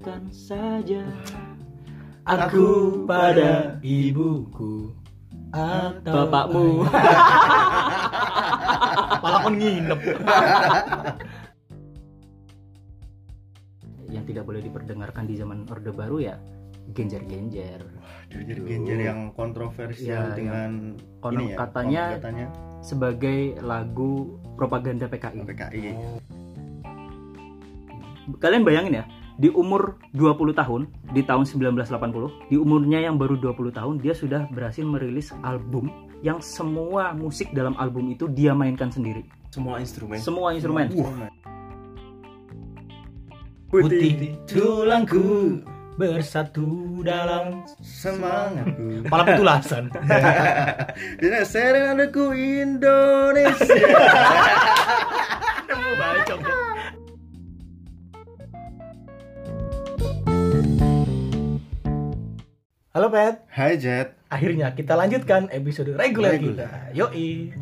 Tanyakan saja Aku pada ibuku Atau Bapakmu. Malah kon nginep. Yang tidak boleh diperdengarkan di zaman Orde Baru ya Genjer-genjer. Jadi genjer yang kontroversial Ya, dengan Konon ini ya, katanya katanya sebagai lagu propaganda PKI PKI. Kalian bayangin ya di umur 20 tahun di tahun 1980 di umurnya yang baru 20 tahun dia sudah berhasil merilis album yang semua musik dalam album itu dia mainkan sendiri Semua instrumen. semua instrumen Putih tulangku bersatu dalam Semangatku. malah petulasan. Dina serenadaku Indonesia. Nemu bacok. Halo Pet, Hai Jet, akhirnya kita lanjutkan episode reguler Reguler. kita. Yoi,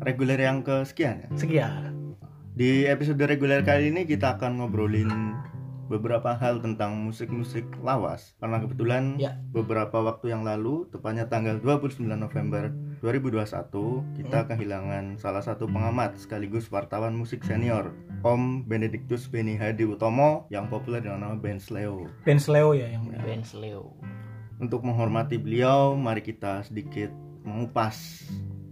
reguler yang kesekian ya. sekian. Di episode reguler kali ini kita akan ngobrolin beberapa hal tentang musik-musik lawas karena kebetulan Ya. beberapa waktu yang lalu tepatnya tanggal 29 November 2021 kita Hmm. kehilangan salah satu pengamat sekaligus wartawan musik senior Om Benedictus Beni Hadi Utomo yang populer dengan nama Ben Sleo Ben Sleo ya yang Benz Leo untuk menghormati beliau mari kita sedikit mengupas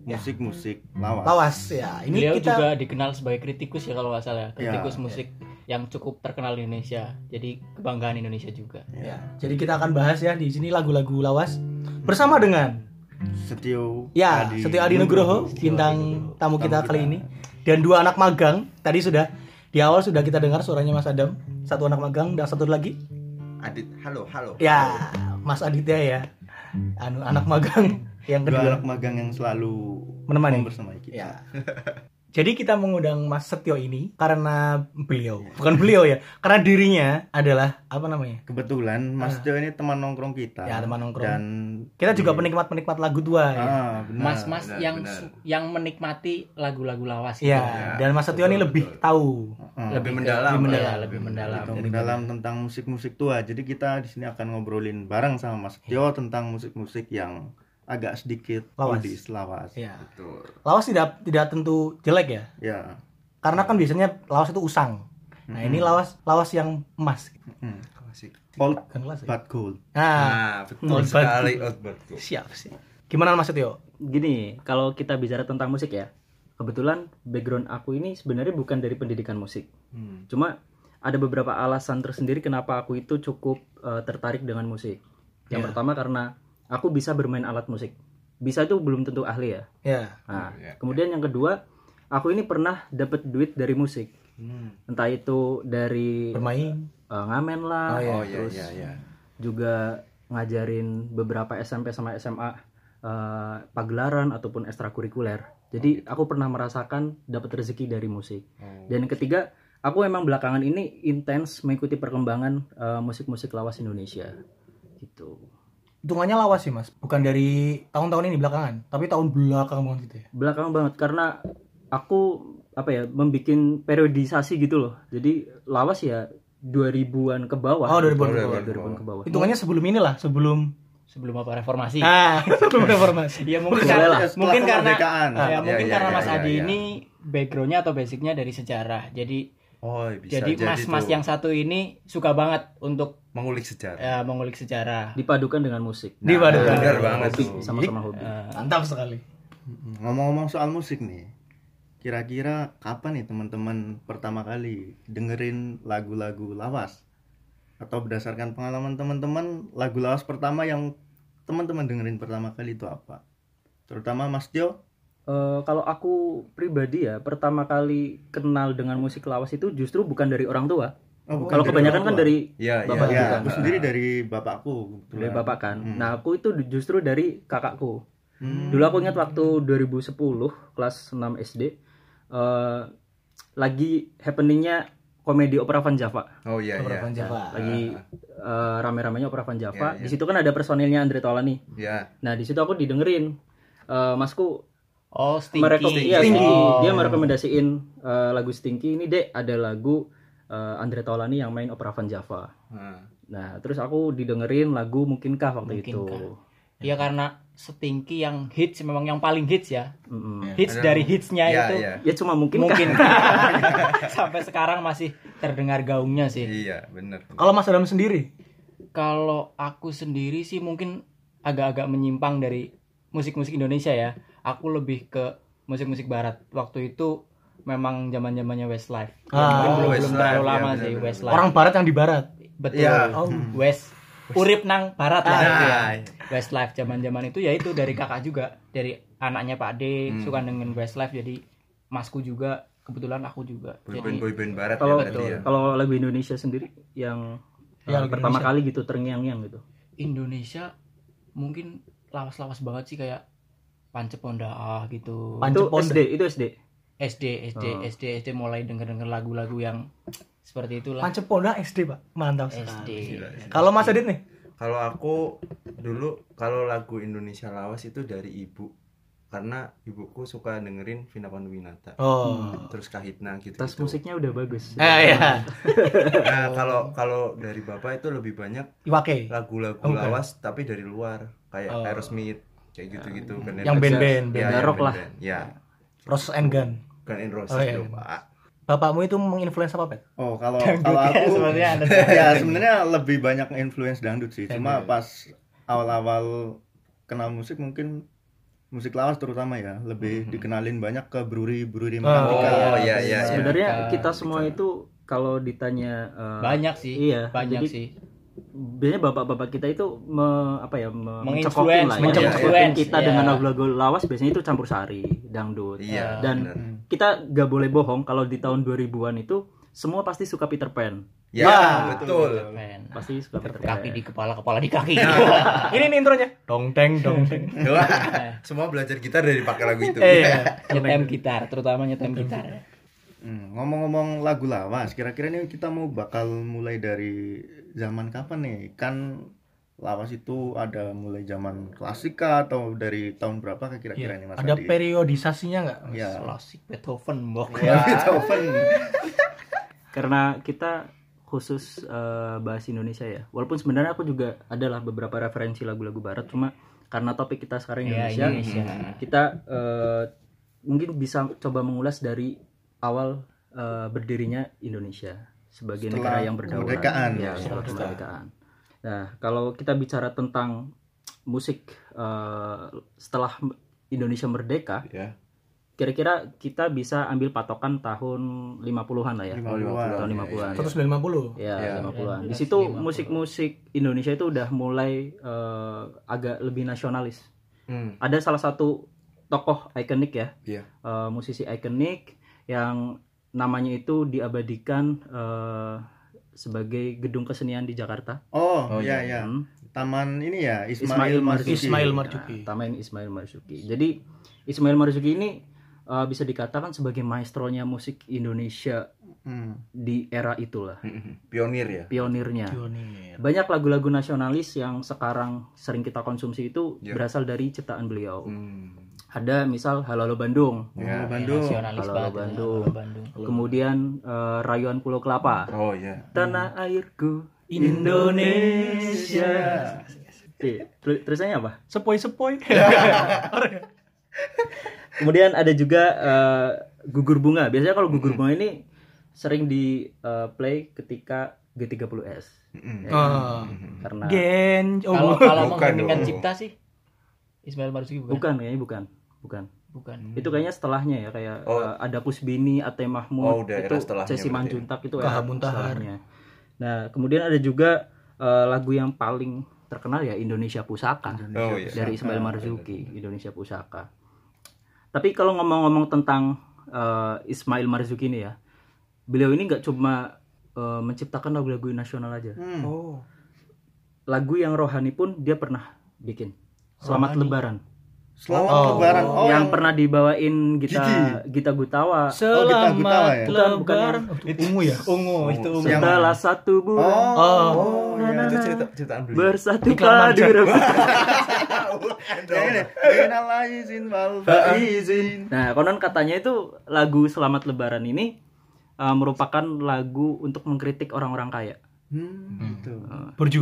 Ya. musik-musik lawas. Lawas ya. Ini beliau kita juga dikenal sebagai kritikus ya kalau nggak salah. Kritikus Ya. musik yang cukup terkenal di Indonesia. Jadi kebanggaan Indonesia juga. Ya. Jadi kita akan bahas ya di sini lagu-lagu lawas bersama dengan Setio ya Adi Setio Adi Nugroho bintang tamu kita kali ini. Dan dua anak magang. Tadi sudah di awal sudah kita dengar suaranya Mas Adam. Satu anak magang dan satu lagi? Adit, halo, halo. ya Mas Aditya ya. Anu anak magang yang dua kedua. anak magang yang selalu Menemani. bersama kita. Ya jadi kita mengundang Mas Setio ini karena beliau bukan beliau ya karena dirinya adalah apa namanya kebetulan Mas Setio ini teman nongkrong kita Ah. Ya, teman nongkrong. dan kita juga penikmat-penikmat lagu tua ya. ah, benar. mas-mas yang benar. yang menikmati lagu-lagu lawas Ya, Ya, dan Mas Setio ini betul, lebih betul. tahu Ah, Lebih mendalam, lebih mendalam, ya. lebih mendalam. Kita mendalam tentang musik-musik tua. Jadi kita di sini akan ngobrolin bareng sama Mas Iya. Tio tentang musik-musik yang agak sedikit Lawas. oldies, lawas. ya Betul. lawas tidak tidak tentu jelek ya Ya. karena kan biasanya lawas itu usang nah ini lawas lawas yang emas Hmm. Klasik. Old kan kelas ya? but gold. nah Nah, betul Old sekali Batu. Outbird. siap sih gimana Mas Setio gini kalau kita bicara tentang musik ya kebetulan background aku ini sebenarnya bukan dari pendidikan musik Hmm. cuma ada beberapa alasan tersendiri kenapa aku itu cukup eh, tertarik dengan musik yang Ya. pertama karena aku bisa bermain alat musik bisa itu belum tentu ahli ya ya nah Ya, kemudian yang kedua aku ini pernah dapat duit dari musik Hmm. entah itu dari bermain eh, ngamen lah Oh, iya. Oh iya terus iya iya. juga ngajarin beberapa SMP sama SMA eh, pagelaran ataupun ekstrakurikuler. Jadi aku pernah merasakan dapat rezeki dari musik. Oh. Dan yang ketiga, aku emang belakangan ini intens mengikuti perkembangan eh, musik-musik lawas Indonesia. Gitu. Hitungannya lawas sih Mas bukan dari tahun-tahun ini belakangan tapi tahun belakang banget gitu ya Belakangan banget karena aku apa ya, membikin periodisasi gitu loh. Jadi lawas ya 2000-an ke bawah. Oh, 2000-an ke bawah. 2000-an ke bawah. hitungannya sebelum inilah sebelum Sebelum apa reformasi? ah sebelum reformasi Ya mungkin karena mungkin karena kemerdekaan. ya, Ya, mungkin ya, karena ya, Mas ya, Adi ya. ini backgroundnya atau basicnya dari sejarah. Jadi Oh, bisa jadi mas-mas yang satu ini suka banget untuk mengulik sejarah. eh, mengulik sejarah. dipadukan dengan musik. Di Waduh. benar banget Hobi, tuh. sama-sama hobi. Eh, mantap sekali Ngomong-ngomong soal musik nih, kira-kira kapan nih teman-teman pertama kali dengerin lagu-lagu lawas? Atau berdasarkan pengalaman teman-teman, lagu lawas pertama yang teman-teman dengerin pertama kali itu apa? Terutama Mas Tio, Eh, kalau aku pribadi ya, pertama kali kenal dengan musik lawas itu justru bukan dari orang tua. Oh, kalau dari kebanyakan kan dari Iya, iya. Bapak ya, bukan. aku sendiri dari bapakku. kebetulan. dari bapak kan. Hmm. Nah, aku itu justru dari kakakku. Hmm. Dulu aku ingat waktu 2010 kelas 6 SD eh, lagi happeningnya komedi Opera Van Java. Oh iya Opera iya. Van Java. Lagi eh, rame-ramenya Opera Van Java. Iya, iya. Di situ kan ada personilnya Andre Taulani. Iya. Nah, di situ aku didengerin Eh, Masku oh, merekom Stinky. iya, Stinky. Stinky. Oh. dia merekomendasiin eh, lagu Stinky ini dek ada lagu eh, Andre Taulani yang main opera Van Java. Nah, Nah, terus aku didengerin lagu Mungkinkah waktu itu. Mungkinkah. Ya karena setingki yang hits memang yang paling hits ya. Mm-mm. Hits dari hitsnya Iya, itu iya. Ya cuma mungkin mungkin sampai sekarang masih terdengar gaungnya sih. Iya, bener. Kalau Mas Adam sendiri, Kalau aku sendiri sih mungkin agak-agak menyimpang dari musik-musik Indonesia ya. Aku lebih ke musik-musik barat. Waktu itu memang zaman-zamannya Westlife. Ya, Ah, belum, belum Westlife, terlalu ya, lama benar, sih benar. Westlife. orang barat yang di barat. Betul. Iya. Oh. West Urip nang barat lah Ah, itu ya. iya. Westlife zaman-zaman itu ya itu dari kakak juga, dari anaknya Pak D Hmm. suka dengan Westlife jadi masku juga, kebetulan aku juga. Boyband Jadi boyband barat kalau ya berarti ya. kalau lagu Indonesia sendiri yang Ya, lagu pertama Indonesia. kali gitu terngiang-ngiang gitu. Indonesia mungkin lawas-lawas banget sih kayak Panceponda ah gitu. Pan- Itu Panceponda. SD, itu SD. SD SD Oh. SD SD mulai denger-denger lagu-lagu yang seperti itulah. Panceponda SD, Pak. Mantap SD. sekali. Gila, gila. Kalau Mas Adit nih, Kalau aku dulu kalau lagu Indonesia lawas itu dari ibu karena ibuku suka dengerin Vina Panduwinata. oh. Terus Kahitna gitu. Tas musiknya udah bagus. Eh iya, Nah, kalau kalau dari bapak itu lebih banyak Iwake. lagu-lagu Oh, bukan. lawas tapi dari luar kayak Oh. Aerosmith kayak gitu-gitu kan Yang band-band, ya, band yang rock lah. Ya, Roses and Gun. Gun N' Roses Oh, iya. Bapakmu itu menginfluence apa, Pet? Oh, kalau Dangdut kalau ya, aku sebenarnya ada ya sebenarnya lebih banyak influence dangdut sih. Cuma Dangdut. pas awal-awal kenal musik mungkin musik lawas terutama ya lebih dikenalin banyak ke Bruri Bruri Oh, Makantika. Oh, iya, iya, iya. Sebenarnya Iya. kita semua itu kalau ditanya eh, banyak sih. Iya, banyak jadi sih. Biasanya bapak-bapak kita itu me, apa ya me- mencekokin lah ya, mencekokin kita iya. dengan lagu-lagu lawas biasanya itu campur sari dangdut Iya, dan bener. kita gak boleh bohong kalau di tahun 2000-an itu semua pasti suka Peter Pan Ya, Ya, betul. Keren. pasti suka Peter Kaki Pan di kepala, kepala di kaki. Ini nih intronya. Dong teng dong teng. Semua belajar gitar dari pakai lagu itu. Eh, iya. nyetem gitar, terutama nyetem gitar. Hmm, ngomong-ngomong lagu lawas, kira-kira ini kita mau bakal mulai dari zaman kapan nih? Kan lawas itu ada mulai zaman klasika atau dari tahun berapa kira-kira ini Mas Ada Adi? periodisasinya nggak? Ya. Klasik Beethoven, mbok. Ya, Beethoven. karena kita khusus eh, bahas Indonesia ya walaupun sebenarnya aku juga adalah beberapa referensi lagu-lagu barat cuma karena topik kita sekarang Iya, Indonesia, Indonesia. kita eh, mungkin bisa coba mengulas dari awal eh, berdirinya Indonesia sebagai Setelah negara yang berdaulat kemerdekaan. ya setelah kemerdekaan nah kalau kita bicara tentang musik eh, setelah Indonesia merdeka Ya. kira-kira kita bisa ambil patokan tahun 50-an lah ya 50-an. tahun 50-an Terus 90. ya, Ya. 50-an. Di 19, situ 50. musik-musik Indonesia itu udah mulai eh, agak lebih nasionalis. Hmm. Ada salah satu tokoh ikonik ya, Iya. eh, musisi ikonik yang namanya itu diabadikan eh, sebagai gedung kesenian di Jakarta. Oh, Oh, iya iya. ya. Hmm. Taman ini ya Ismail Ismail Marzuki. Marzuki. Ismail Nah, Marzuki. Taman Ismail Marzuki. Jadi Ismail Marzuki ini eh, bisa dikatakan sebagai maestronya musik Indonesia Hmm. di era itulah, Pionir ya. pionirnya. Pionir. banyak lagu-lagu nasionalis yang sekarang sering kita konsumsi itu Ya. berasal dari ciptaan beliau. Hmm. Ada misal Halo Halo Bandung, Oh, Ya. Bandung. Nasionalis Halo, banget. Bandung. Halo, Bandung. kemudian eh, Rayuan Pulau Kelapa, Oh ya. Tanah Airku Indonesia. Iya, Terusannya apa? Sepoi-sepoi. Kemudian ada juga eh, Gugur Bunga. Biasanya kalau Gugur Bunga ini sering di eh, play ketika G30S. Mm-mm. Ya, Ah. Karena Gen. Oh, Kalau kalau dong. cipta sih Ismail Marzuki bukan. bukan kayaknya bukan. Bukan. Bukan. itu kayaknya setelahnya ya kayak Oh. uh, ada Pusbini, Ate Mahmud, Oh, udah itu Cesi berarti. Manjuntak itu setelahnya. Nah kemudian ada juga uh, lagu yang paling terkenal ya Indonesia Pusaka Oh iya. dari Ismail Marzuki Indonesia Pusaka. Tapi kalau ngomong-ngomong tentang uh, Ismail Marzuki ini ya, beliau ini nggak cuma uh, menciptakan lagu-lagu nasional aja, Hmm. Oh. lagu yang rohani pun dia pernah bikin. Selamat Rohani. Lebaran. Selamat Oh. Lebaran. Oh, yang pernah dibawain Gita Gigi. Gita Gutawa. Selamat Gutawa ya? Bukan, bukan Lebaran. Itu ungu ya? Ungu itu ungu. Yang- Setelah satu bulan Oh. Oh. iya. Itu cerita ceritaan beliau. bersatu Iklan padu wal. Nah, konon katanya itu lagu Selamat Lebaran ini uh, merupakan lagu untuk mengkritik orang-orang kaya. Hmm, gitu.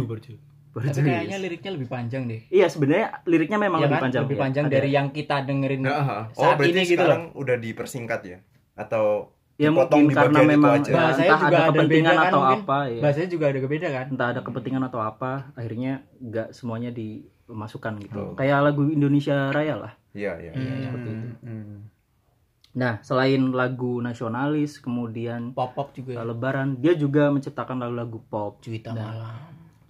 Borju, Tapi kayaknya liriknya lebih panjang deh. Iya sebenarnya liriknya memang Ya lebih kan? panjang. lebih ya. panjang Ada- dari yang kita dengerin Nah, oh saat berarti ini gitu loh. sekarang udah dipersingkat ya? Atau ya dipotong mungkin di karena memang aja? ya, Bahasanya entah juga ada ada kepentingan beda kan, atau mungkin. apa ya. bahasanya juga ada beda kan. Entah ada kepentingan atau apa akhirnya nggak semuanya dimasukkan gitu. Oh. Kayak lagu Indonesia Raya lah. Iya, iya. iya. Seperti itu. Hmm. Nah, selain lagu nasionalis, kemudian Pop pop juga. uh, Lebaran, dia juga menciptakan lagu-lagu pop. Cuita Nah, malam.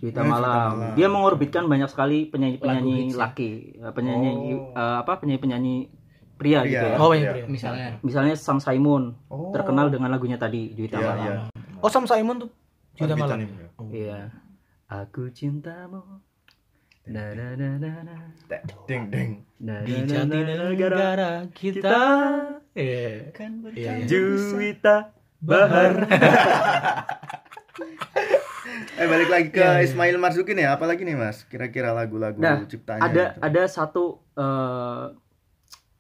Juwita Oh, Juwita Malam. Malam. Dia mengorbitkan banyak sekali penyanyi-penyanyi ya? laki, eh, penyanyi Oh. eh, apa penyanyi-penyanyi pria gitu Pria. ya. Oh, banyak Iya. pria. Misalnya Misalnya Sam Simon Oh. terkenal dengan lagunya tadi Juwita Iya, Malam. iya. Oh, Sam Simon tuh. Orbitan malam. ini, ya. Iya. Aku cintamu. Na na na na na. Ding ding. Na Di na na na negara kita. Iya. kan Iya, iya. Juwita Bahar. Eh balik lagi ke Iya, iya. Ismail Marzuki nih, apalagi nih Mas? Kira-kira lagu-lagu Nah, ciptaannya ada gitu. ada satu eh,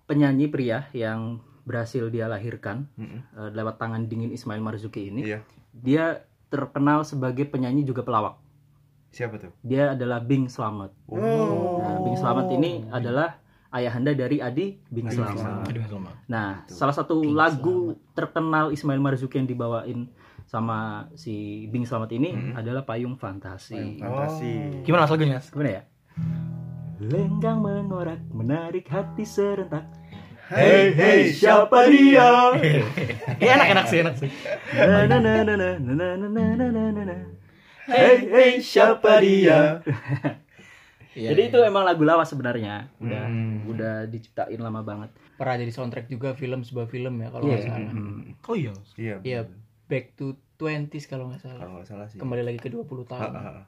penyanyi pria yang berhasil dia lahirkan Mm-mm. eh, lewat tangan dingin Ismail Marzuki ini. Iya. Dia terkenal sebagai penyanyi juga pelawak. Siapa tuh? Dia adalah Bing Slamet. Oh. Nah, Bing Slamet ini adalah ayahanda dari Adi Bing Bing Slamet. Selamat. Nah, salah satu lagu terkenal Ismail Marzuki yang dibawain sama si Bing Slamet ini adalah Payung Fantasi. Payung Fantasi. Gimana mas lagunya? Mas? Gimana ya? Lenggang mengorak, menarik hati serentak. Hey, hey, siapa dia? Iya enak enak sih enak sih. Na na na na na na na na na na na. Hey hey siapa dia? Iya, Jadi itu emang lagu lawas sebenarnya. Udah Hmm. udah diciptain lama banget. pernah jadi soundtrack juga film sebuah film ya kalau Iya. nggak salah. Hmm. Oh iya. Iya. Iya, bener. Back to 20s kalau nggak salah. Kalau nggak salah sih. Kembali lagi ke 20 Ah, tahun. ah, ah.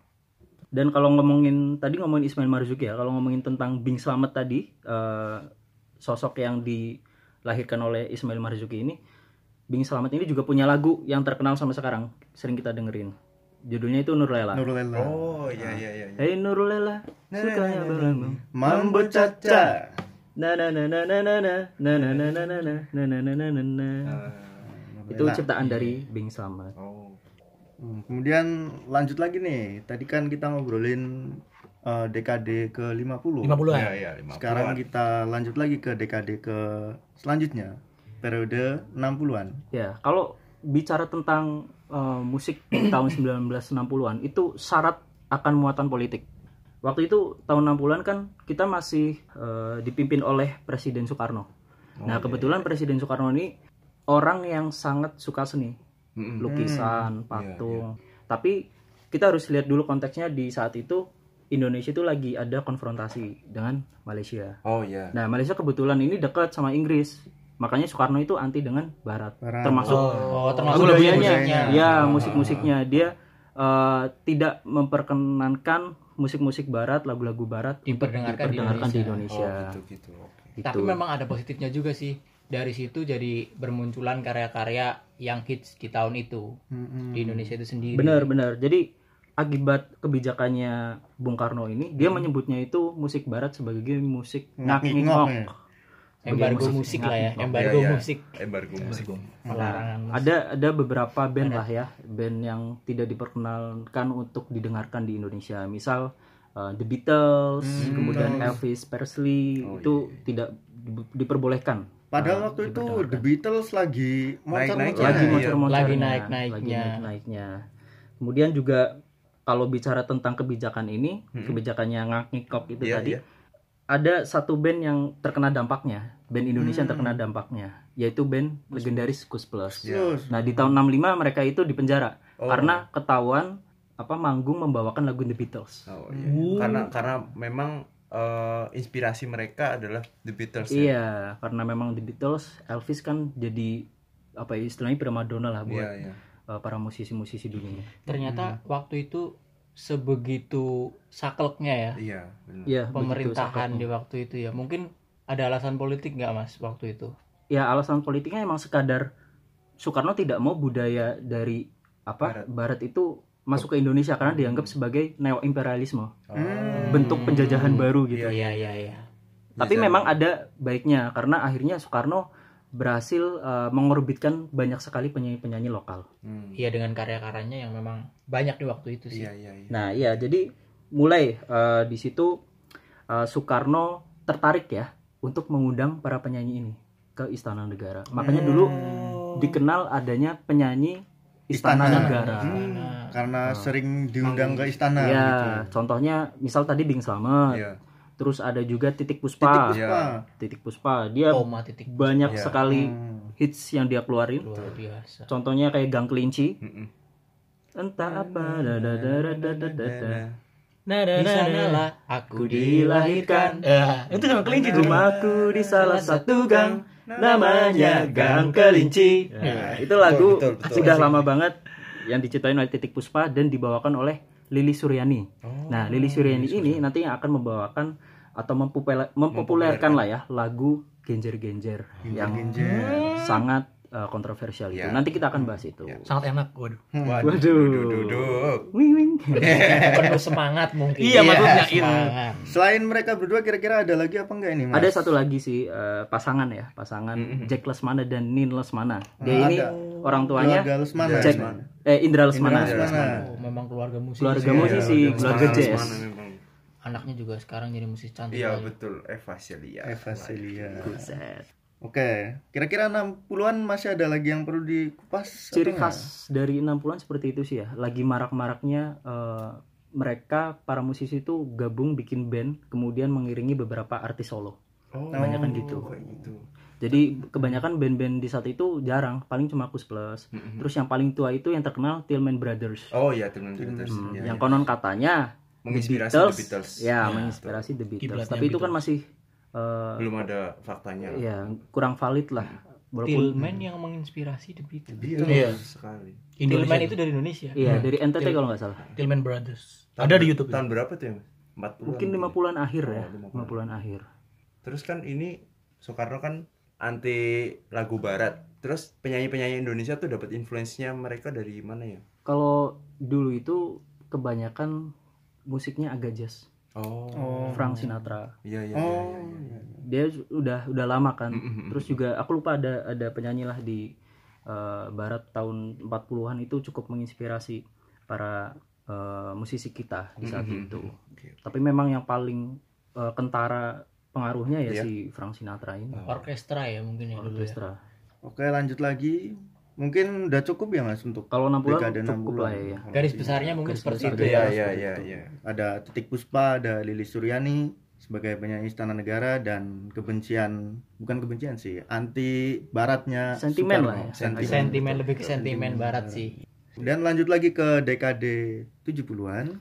Dan kalau ngomongin tadi ngomongin Ismail Marzuki ya, kalau ngomongin tentang Bing Slamet tadi eh, sosok yang dilahirkan oleh Ismail Marzuki ini, Bing Slamet ini juga punya lagu yang terkenal sampai sekarang, sering kita dengerin. Judulnya itu Nurlela. Nurlela. Oh, iya iya iya. iya. Hey Nurlela, sukanya berlamu. Mambo Caca. Na na na na na na na na na na na na na na na na na na na. Ah, Itu ciptaan dari Bing Slamet. Oh. Hmm, kemudian lanjut lagi nih. Tadi kan kita ngobrolin eh, dekade ke-50. 50-an. Iya iya. 50-an. Sekarang kita lanjut lagi ke dekade ke selanjutnya. Periode 60-an. Ya, kalau bicara tentang eh, musik tahun 1960-an itu syarat akan muatan politik. Waktu itu tahun 60-an kan kita masih eh, dipimpin oleh Presiden Soekarno. nah, kebetulan Presiden Soekarno ini orang yang sangat suka seni, Mm-mm. lukisan, patung. Tapi kita harus lihat dulu konteksnya di saat itu Indonesia itu lagi ada konfrontasi dengan Malaysia. Oh iya. Nah, Malaysia kebetulan ini dekat sama Inggris. Makanya Soekarno itu anti dengan Barat. Barat. Termasuk Oh, termasuk budayanya. musiknya. Ya, musik-musiknya dia eh, tidak memperkenankan musik-musik Barat, lagu-lagu Barat Diperdengarkan di diperdengarkan di Indonesia. Indonesia. Oh, gitu gitu. Oke. Gitu. Tapi memang ada positifnya juga sih. Dari situ jadi bermunculan karya-karya yang hits di tahun itu Mm-mm. di Indonesia itu sendiri. Benar-benar. Jadi akibat kebijakannya Bung Karno ini, dia Hmm. menyebutnya itu musik Barat sebagai musik Ngak-ngingok ngak-ngingok. nih. Embargo musik lah ya, ngak-ngingok. embargo Iya, iya. musik, Embargo musik. pelarangan musik. Ada ada beberapa band lah ya, band yang tidak diperkenalkan untuk didengarkan di Indonesia. Misal uh, The Beatles, kemudian Elvis Presley Oh, itu tidak di- diperbolehkan. Padahal uh, waktu itu. The Beatles lagi Naik-naik moncer-moncernya. lagi Iya. moncer-moncernya, Lagi naik-naiknya. lagi naik-naiknya. Kemudian juga kalau bicara tentang kebijakan ini, kebijakannya ngak-ngikok itu Iya, tadi, iya. ada satu band yang terkena dampaknya, band Indonesia yang terkena dampaknya, yaitu band legendaris Kus Plus. Terus, Nah, di tahun 65 mereka itu dipenjara Oh. karena ketahuan apa manggung membawakan lagu The Beatles. Oh iya. Karena karena memang eh, inspirasi mereka adalah The Beatles. ya? Iya, karena memang The Beatles, Elvis kan jadi apa ya, istilahnya primadona lah buat Iya iya. uh, para musisi-musisi dunia. Ternyata waktu itu sebegitu sakleknya ya Iya, benar. Begitu pemerintahan di waktu itu ya. Mungkin ada alasan politik nggak mas waktu itu? Ya alasan politiknya emang sekadar Soekarno tidak mau budaya dari apa Barat, itu masuk ke Indonesia karena dianggap sebagai neo imperialisme, bentuk penjajahan baru gitu. Iya iya iya. Tapi memang ada baiknya karena akhirnya Soekarno berhasil eh, mengorbitkan banyak sekali penyanyi-penyanyi lokal. Hmm. Iya dengan karya-karyanya yang memang banyak di waktu itu sih. Iya iya iya. Nah, iya jadi mulai eh, di situ eh, Soekarno tertarik ya untuk mengundang para penyanyi ini ke Istana Negara. Makanya dulu dikenal adanya penyanyi istana, istana. negara. Hmm, karena uh, sering diundang ke istana ya, gitu. contohnya misal tadi Bing Slamet. Ya. Terus ada juga Titik Puspa. Titik Puspa. Ya. Titik Puspa. Dia titik Puspa. banyak ya. sekali hmm. hits yang dia keluarin. Luar biasa. Contohnya kayak Gang Kelinci. Entah apa da da da da. Nah, di aku dilahirkan. Nah, itu sama Kelinci tuh. Aku di salah satu gang namanya Gang Kelinci. Nah, itu lagu betul, betul. sudah lama banget yang diciptain oleh Titik Puspa dan dibawakan oleh Lili Suryani. nah, Lili Suryani ini nanti yang akan membawakan atau mempopuler- mempopulerkan lah ya lagu Genjer-genjer yang sangat uh, kontroversial itu. Ya. Nanti kita akan bahas itu. Sangat enak, waduh. Waduh. Duduk. Wing wing. penuh semangat mungkin. Iya, maksudnya itu. Semangat. Selain mereka berdua kira-kira ada lagi apa enggak ini, Mas? Ada satu lagi sih eh, pasangan ya, pasangan Jack Lesmana dan Nin Lesmana. Dia Ah, ini ada. orang tuanya Keluarga Lesmana. Jack Lesmana. eh Indra Lesmana. Indra Lesmana. Oh, memang keluarga musisi. Keluarga ya. musisi, keluarga Semangat, jazz. Anaknya juga sekarang jadi musisi cantik. Iya betul Eva Celia. Eva Celia. Buset. Oke, kira-kira 60-an masih ada lagi yang perlu dikupas? Ciri khas dari 60-an seperti itu sih ya. Lagi marak-maraknya eh, mereka para musisi itu gabung bikin band kemudian mengiringi beberapa artis solo. Oh, Kebanyakan gitu. kayak gitu. Jadi kebanyakan band-band di saat itu jarang, paling cuma Kus Plus. Mm-mm. Terus yang paling tua itu yang terkenal Tillman Brothers. Oh iya teman Brothers. Hmm, Iya, yang iya. konon katanya Menginspirasi The The Beatles. Ya, Ya, menginspirasi The Beatles. Kiblatnya Tapi itu kan Beatles. masih eh, belum ada faktanya. ya kurang valid lah. Walaupun Tillman yang menginspirasi The Beatles. Iya, Iya. sekali. Tillman itu dari Indonesia. iya dari NTT kalau nggak salah. Tillman Brothers. Tahun Ada di YouTube. Tahun berapa tuh ya? Mas? 40 Mungkin 50-an akhir ya, Oh, 50-an akhir. Terus kan ini Soekarno kan anti lagu barat. Terus penyanyi-penyanyi Indonesia tuh dapat influence-nya mereka dari mana ya? Kalau dulu itu kebanyakan musiknya agak jazz. Oh. Frank Sinatra. Iya iya Oh, iya. iya, iya. Dia udah udah lama kan. Mm-mm. Terus juga aku lupa ada ada penyanyi lah di eh, barat tahun 40-an itu cukup menginspirasi para eh, musisi kita di saat itu. Oke. Tapi memang yang paling eh, kentara pengaruhnya ya Iya. si Frank Sinatra ini. Orkestra ya mungkin ya ya. Orkestra. Oke, lanjut lagi. Mungkin udah cukup ya, Mas, untuk Kalau 60-an dekade cukup 60-an. lah ya. Garis besarnya mungkin Garis seperti besar. itu Iya ya. iya iya iya. Ada Titik Puspa, ada Lili Suryani sebagai penyanyi Istana Negara dan kebencian bukan kebencian sih, anti baratnya Sentimen Soekarno. lah ya. Sentimen. Sentimen lebih ke sentimen barat sih. Dan lanjut lagi ke dekade 70-an.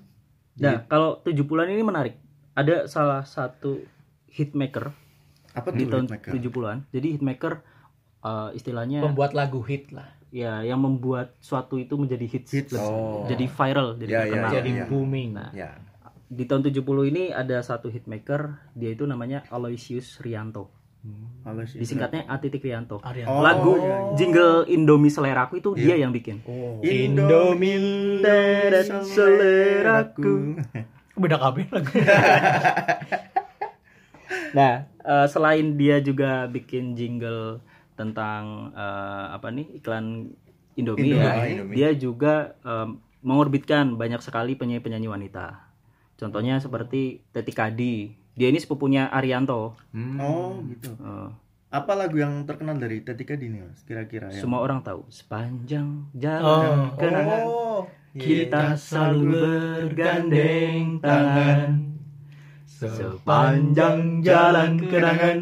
Nah, kalau 70-an ini menarik. Ada salah satu hitmaker Apa di tuh tahun hitmaker? 70-an. Jadi hitmaker eh, istilahnya Pembuat lagu hit lah. ya yang membuat suatu itu menjadi hits, Hits. Oh. jadi viral, jadi Ya, ya, terkenal. ya, Jadi iya. booming. Nah, Ya. di tahun 70 ini ada satu hitmaker, dia itu namanya Aloysius Rianto. Sih. Disingkatnya A titik Rianto. Arian. Oh, Lagu iya, iya. jingle Indomie seleraku itu dia yang bikin. Indomie Teret seleraku. Beda kabeh lagu. Nah, eh, selain dia juga bikin jingle tentang eh, apa nih iklan Indomie, Indomie, ya, Indomie. dia juga em, mengorbitkan banyak sekali penyanyi-penyanyi wanita. Contohnya seperti Teti Kadi. Dia ini sepupunya Arianto. Hmm. Oh, gitu. Eh, Apa lagu yang terkenal dari Tetika Dini, Mas? Kira-kira ya. semua orang tahu. Sepanjang Oh. jalan kenangan Oh, kita selalu bergandeng tangan. Sepanjang jalan kenangan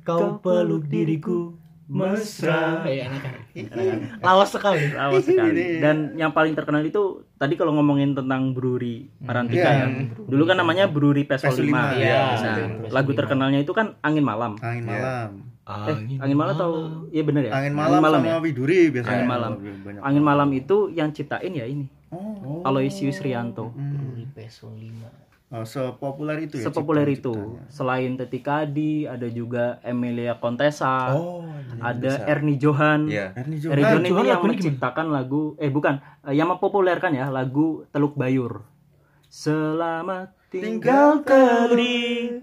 Kau peluk diriku mesra. Kan? Lawas sekali. Lawas sekali. Dan yang paling terkenal itu tadi kalau ngomongin tentang Bruri Marantika Iya. ya. Dulu kan namanya Bruri Peso 5. Peso lima, iya. Nah, lagu terkenalnya itu kan Angin Malam. Angin Iya. Malam. Eh, Angin Malam atau iya bener ya? Angin Malam sama ya. Widuri biasanya. Angin Malam. Banyak. Angin Malam itu yang ciptain ya ini. Oh. Aloysius Rianto. Hmm. Peso 5. Oh, sepopuler itu ya. Sepopuler itu. Selain Teti Kadi, ada juga Emilia Contessa. Oh, ada Ernie Johan. Iya. Ernie Ernie Johan. Johan ini Johan yang gimana? menciptakan lagu eh bukan, eh, yang mempopulerkan ya lagu Teluk Bayur. Selamat tinggal kali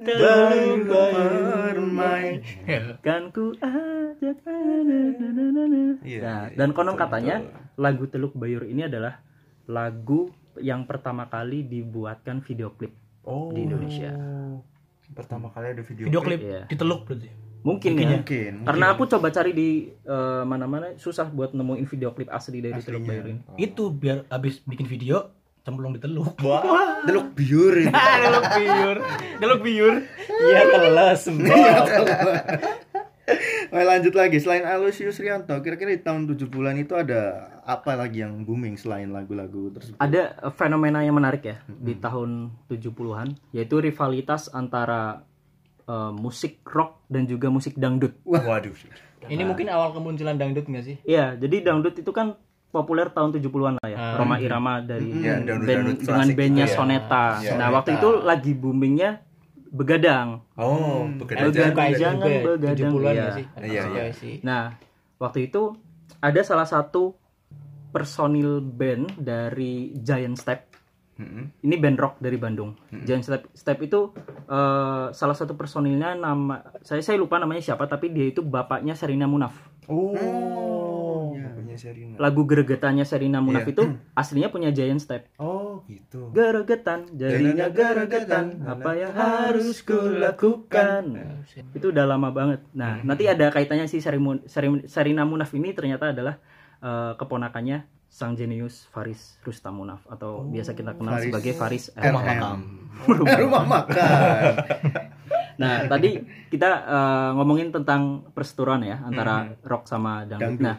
bermain kan ku ajak. Iya, Nah, iya, dan konon katanya lagu Teluk Bayur ini adalah lagu yang pertama kali dibuatkan video klip Oh. di Indonesia. Pertama kali ada video, Video klip Iya. di Teluk berarti. Mungkin, Mungkin ya. ya. mungkin Karena aku coba cari di eh, mana-mana susah buat nemuin video klip asli dari Teluk Aslinya. Bayur ini. Itu biar habis bikin video cemplung di Teluk. Wah, teluk biur itu. Teluk biur. Teluk biur. Iya semua. Nah, lanjut lagi selain Aloysius Rianto, kira-kira di tahun 70-an itu ada apa lagi yang booming selain lagu-lagu tersebut? Ada eh, fenomena yang menarik ya di tahun 70-an yaitu rivalitas antara eh, musik rock dan juga musik dangdut. Waduh. Ini mungkin awal kemunculan dangdut nggak sih? Iya, jadi dangdut itu kan populer tahun 70-an lah ya. Ah. Roma Irama dari Iya, band dangdut-dangdut dengan klasik bandnya gitu ya. Soneta. Iya, nah, waktu Soneta. itu lagi boomingnya begadang. Oh, Ada begadang. Begadang. jangan juga ya, begadang, 70-an iya. nggak sih? Iya, iya. sih. Nah, waktu itu ada salah satu personil band dari Giant Step. Mm-mm. Ini band rock dari Bandung. Giant Step, Step itu eh, salah satu personilnya nama saya saya lupa namanya siapa tapi dia itu bapaknya Serina Munaf. Oh, bapaknya Sherina. Lagu gregetannya Serina Munaf Iya. itu aslinya punya Giant Step. Oh, gitu. Geregetan, jadinya geregetan. Apa yang harus kulakukan? Itu udah lama banget. Nah, nanti ada kaitannya si Serimun- Seri- Serina Munaf ini ternyata adalah eh, keponakannya sang jenius Faris Rustamunaf atau biasa kita kenal Faris sebagai Faris RM. RM. Rumah makan. Nah, tadi kita eh, ngomongin tentang perseteruan ya antara rock sama dangdut. Dangdut. Nah,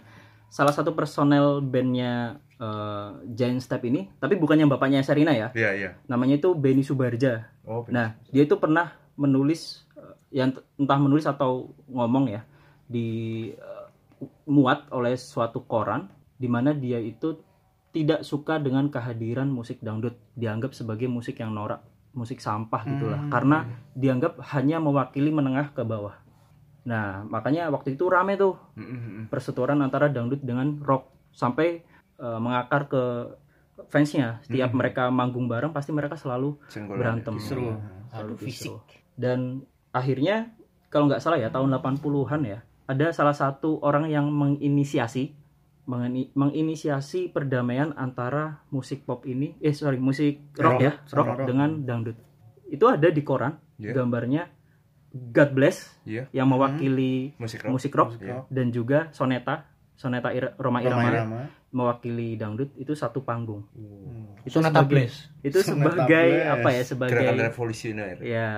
salah satu personel bandnya eh, Giant Step ini, tapi bukan yang bapaknya Serina ya. Iya, iya. Namanya itu Benny Subarja. Oh, Nah, dia itu pernah menulis eh, yang entah menulis atau ngomong ya di eh, muat oleh suatu koran di mana dia itu tidak suka dengan kehadiran musik dangdut, dianggap sebagai musik yang norak, musik sampah gitulah. Karena dianggap hanya mewakili menengah ke bawah. Nah, makanya waktu itu rame tuh Mm-mm. perseteruan antara dangdut dengan rock sampai eh, mengakar ke fansnya. Setiap mereka manggung bareng pasti mereka selalu Senggolan. berantem. Seru. Selalu Aduh, fisik. Dan akhirnya kalau nggak salah ya tahun 80-an ya, ada salah satu orang yang menginisiasi mengini- menginisiasi perdamaian antara musik pop ini eh sorry musik rock, Rock ya rock, rock. dengan dangdut itu ada di koran Iya. gambarnya God Bless Iya. yang mewakili Musik rock. musik rock Iya. dan juga soneta soneta Ir- Roma Roma Irama Irama. mewakili dangdut itu satu panggung itu Sonata sebagai- Bless. itu Sonata sebagai Bless. apa ya sebagai Gerakan revolusioner. ya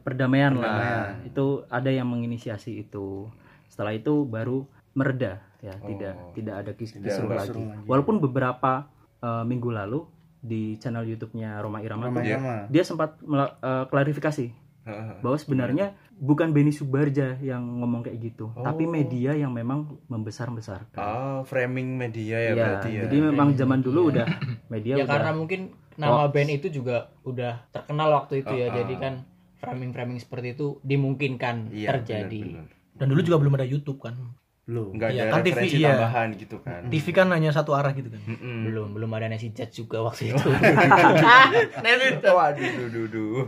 perdamaian, lah Perdamaian. itu ada yang menginisiasi itu setelah itu baru mereda ya tidak tidak ada kis Tidak kisruh ada lagi lagi. walaupun beberapa eh, minggu lalu di channel YouTube-nya Roma Irama Roma tuh, Irama. dia sempat eh, klarifikasi Heeh. bahwa sebenarnya bukan Benny Subarja yang ngomong kayak gitu tapi Oh. media yang memang membesar-besarkan Ah, framing media ya, ya, berarti ya. jadi memang zaman dulu udah media ya udah karena mungkin nama band itu juga udah terkenal waktu itu ya. Ah. Jadi kan framing-framing seperti itu dimungkinkan Iya, terjadi. benar, benar. Dan dulu juga belum ada YouTube kan. Belum. Nggak Iya, ada kan TV, referensi iya. tambahan gitu kan. TV kan hanya satu arah gitu kan. Mm-mm. Belum belum ada Nancy Judge juga waktu itu. Waduh, duh, duh, duh.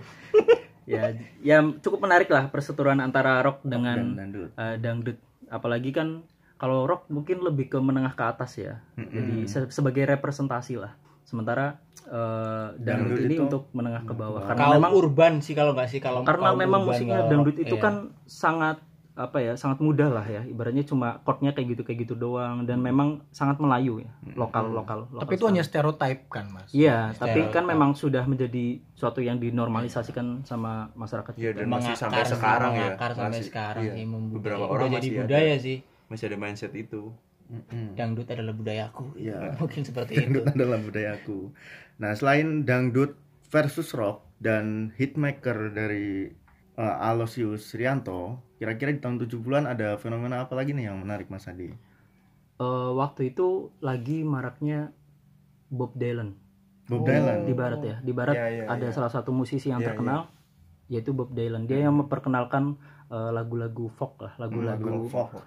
ya ya cukup menarik lah perseteruan antara rock dengan Dan dangdut. eh, dangdut apalagi kan kalau rock mungkin lebih ke menengah ke atas ya jadi se- sebagai representasi lah sementara eh, dangdut Dangdut ini itu untuk menengah ke bawah karena kaum memang urban sih kalau nggak sih kalau karena kaum memang musiknya dangdut itu iya. kan sangat apa ya sangat mudah lah ya ibaratnya cuma chordnya kayak gitu kayak gitu doang dan memang sangat melayu ya lokal lokal lokal Tapi itu hanya stereotype kan, Mas. Iya, tapi Stereotip. kan memang sudah menjadi suatu yang dinormalisasikan sama masyarakat. Iya, dan masih sampai sekarang ya. mengakar sampai Masih- sekarang iya. sih membudaya. Beberapa Udah orang jadi masih ada. budaya sih Masih ada mindset itu. Mm-mm. dangdut adalah budayaku Iya. mungkin seperti itu Dangdut adalah budayaku. Nah, selain dangdut versus rock dan hitmaker dari uh, Aloysius Rianto, kira-kira di tahun 70-an ada fenomena apa lagi nih yang menarik Mas Adi? Eh, waktu itu lagi maraknya Bob Dylan Bob Dylan. di barat ya. Di barat Iya, iya, ada iya. salah satu musisi yang Iya, terkenal yaitu Bob Dylan. Dia yang memperkenalkan eh, lagu-lagu folk lah, lagu-lagu Lagu folk.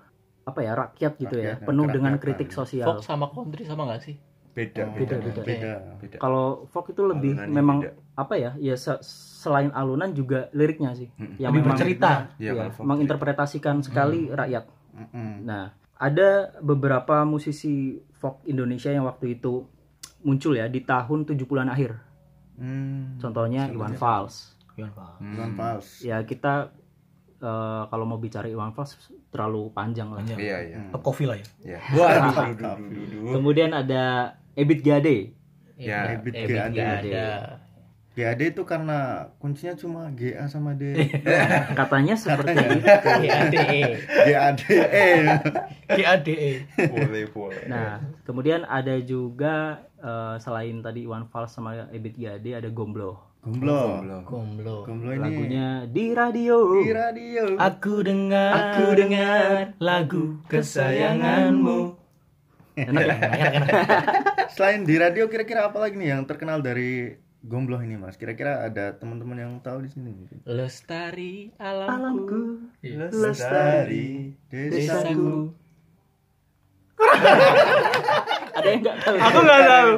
apa ya rakyat gitu ya, Rakyat, penuh dengan kritik sosial. folk sama country sama nggak sih beda Oh, Beda, beda. beda. beda Kalau folk itu lebih Alunannya memang beda. apa ya? Ya se- selain alunan juga liriknya sih. Mm-mm. Yang memang bercerita. Ya, folk menginterpretasikan sekali rakyat. Mm-mm. Nah, ada beberapa musisi folk Indonesia yang waktu itu muncul ya di tahun 70-an akhir. Hmm. Contohnya Iwan Fals. Iwan Fals. Hmm. Iwan Fals. Ya kita eh, kalau mau bicara Iwan Fals terlalu panjang lah. Iya iya Top coffee lah ya. iya duh. Kemudian ada Ebit Gade. Ya, Ebit Ebit GAD. nggak ada. GAD itu karena kuncinya cuma GA sama D. Katanya seperti itu. GADE. GAD. Eh. GADE. boleh boleh Nah, kemudian ada juga eh, selain tadi Iwan Fals sama Ebit Gade ada Gomblo. Gomblo. Gomblo. Gomblo ini Lagunya di radio. di radio. Aku dengar, Aku dengar lagu kesayanganmu. Enak ya? Selain di radio kira-kira apa lagi nih yang terkenal dari Gomblo ini Mas? Kira-kira ada teman-teman yang tahu di sini mungkin? Lestari alamku. Alamku. Lestari desaku. Ada yang nggak tahu? Aku nggak tahu.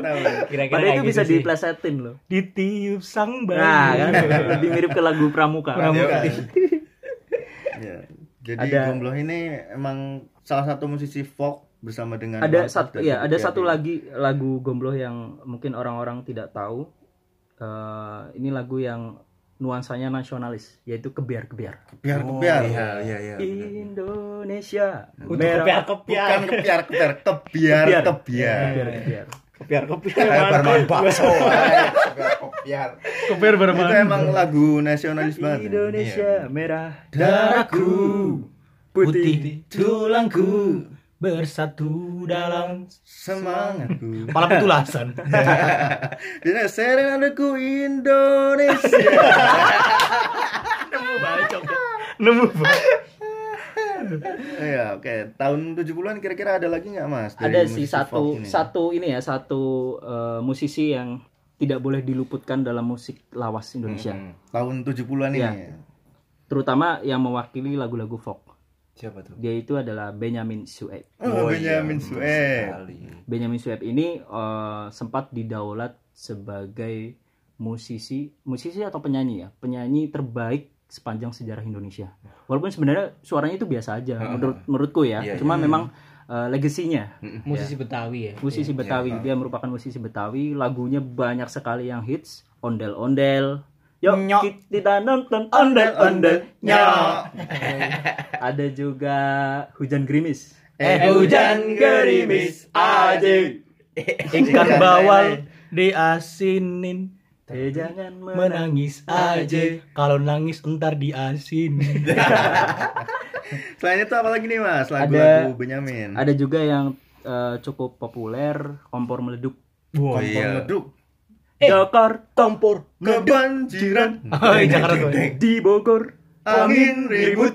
Kira-kira Padahal kayak itu gitu bisa sih. diplesetin loh. Ditiup sang bayi. Nah, kan lebih mirip ke lagu Pramuka. Pramuka. Ya. Jadi Ada- Gomblo ini emang salah satu musisi folk bersama dengan Ada satu ya, ada satu lagi lagu Gomblo yang mungkin orang-orang tidak tahu. Eh, ini lagu yang nuansanya nasionalis, yaitu kebiar-kebiar. kepiar Oh, kepiar. iya iya iya benar. Indonesia merah kepiar-kepiar. Bukan kepiar kepiar kebiar Kebiar. kebiar. kebiar-kebiar. Kepiar-kepiar. Kayak bermain bakso aja. Kopiar. Koper Itu bermain. emang lagu nasionalis banget. Indonesia merah Darahku putih. tulangku bersatu dalam Semangatku. kepala petulasan. Jadi serenadeku Indonesia. Nemu bacok. Nemu. Iya, oke. Tahun 70-an kira-kira ada lagi nggak Mas? dari Ada sih satu ini? satu ini ya, satu eh, musisi yang tidak boleh diluputkan dalam musik lawas Indonesia. Hmm. tahun 70-an Iya. ini. Terutama yang mewakili lagu-lagu folk. Siapa tuh? Dia itu adalah Benyamin Sueb. Oh, iya, Benyamin benar Sueb. sekali. Benyamin Sueb ini eh, sempat didaulat sebagai musisi musisi atau penyanyi ya? Penyanyi terbaik sepanjang sejarah Indonesia. Walaupun sebenarnya suaranya itu biasa aja menurut menurutku ya. Iya, cuma memang eh, legasinya. Musisi Betawi ya. musisi Betawi. Dia merupakan musisi Betawi. Lagunya banyak sekali yang hits. Ondel ondel Yuk Nyok. kita nonton ondel ondel nyok ada juga hujan gerimis Eh, hujan gerimis aja. Ikan bawal diasinin. eh jangan menang Menangis aja. Kalau nangis entar diasinin. Selain itu apa lagi nih Mas? Lagu-lagu Benyamin. ada juga yang eh, cukup populer kompor meleduk Kompor Oh, iya. Leduk. Jakarta Kompor. Kebanjiran. Oh, Jakarta tuh. di Bogor Angin ribut.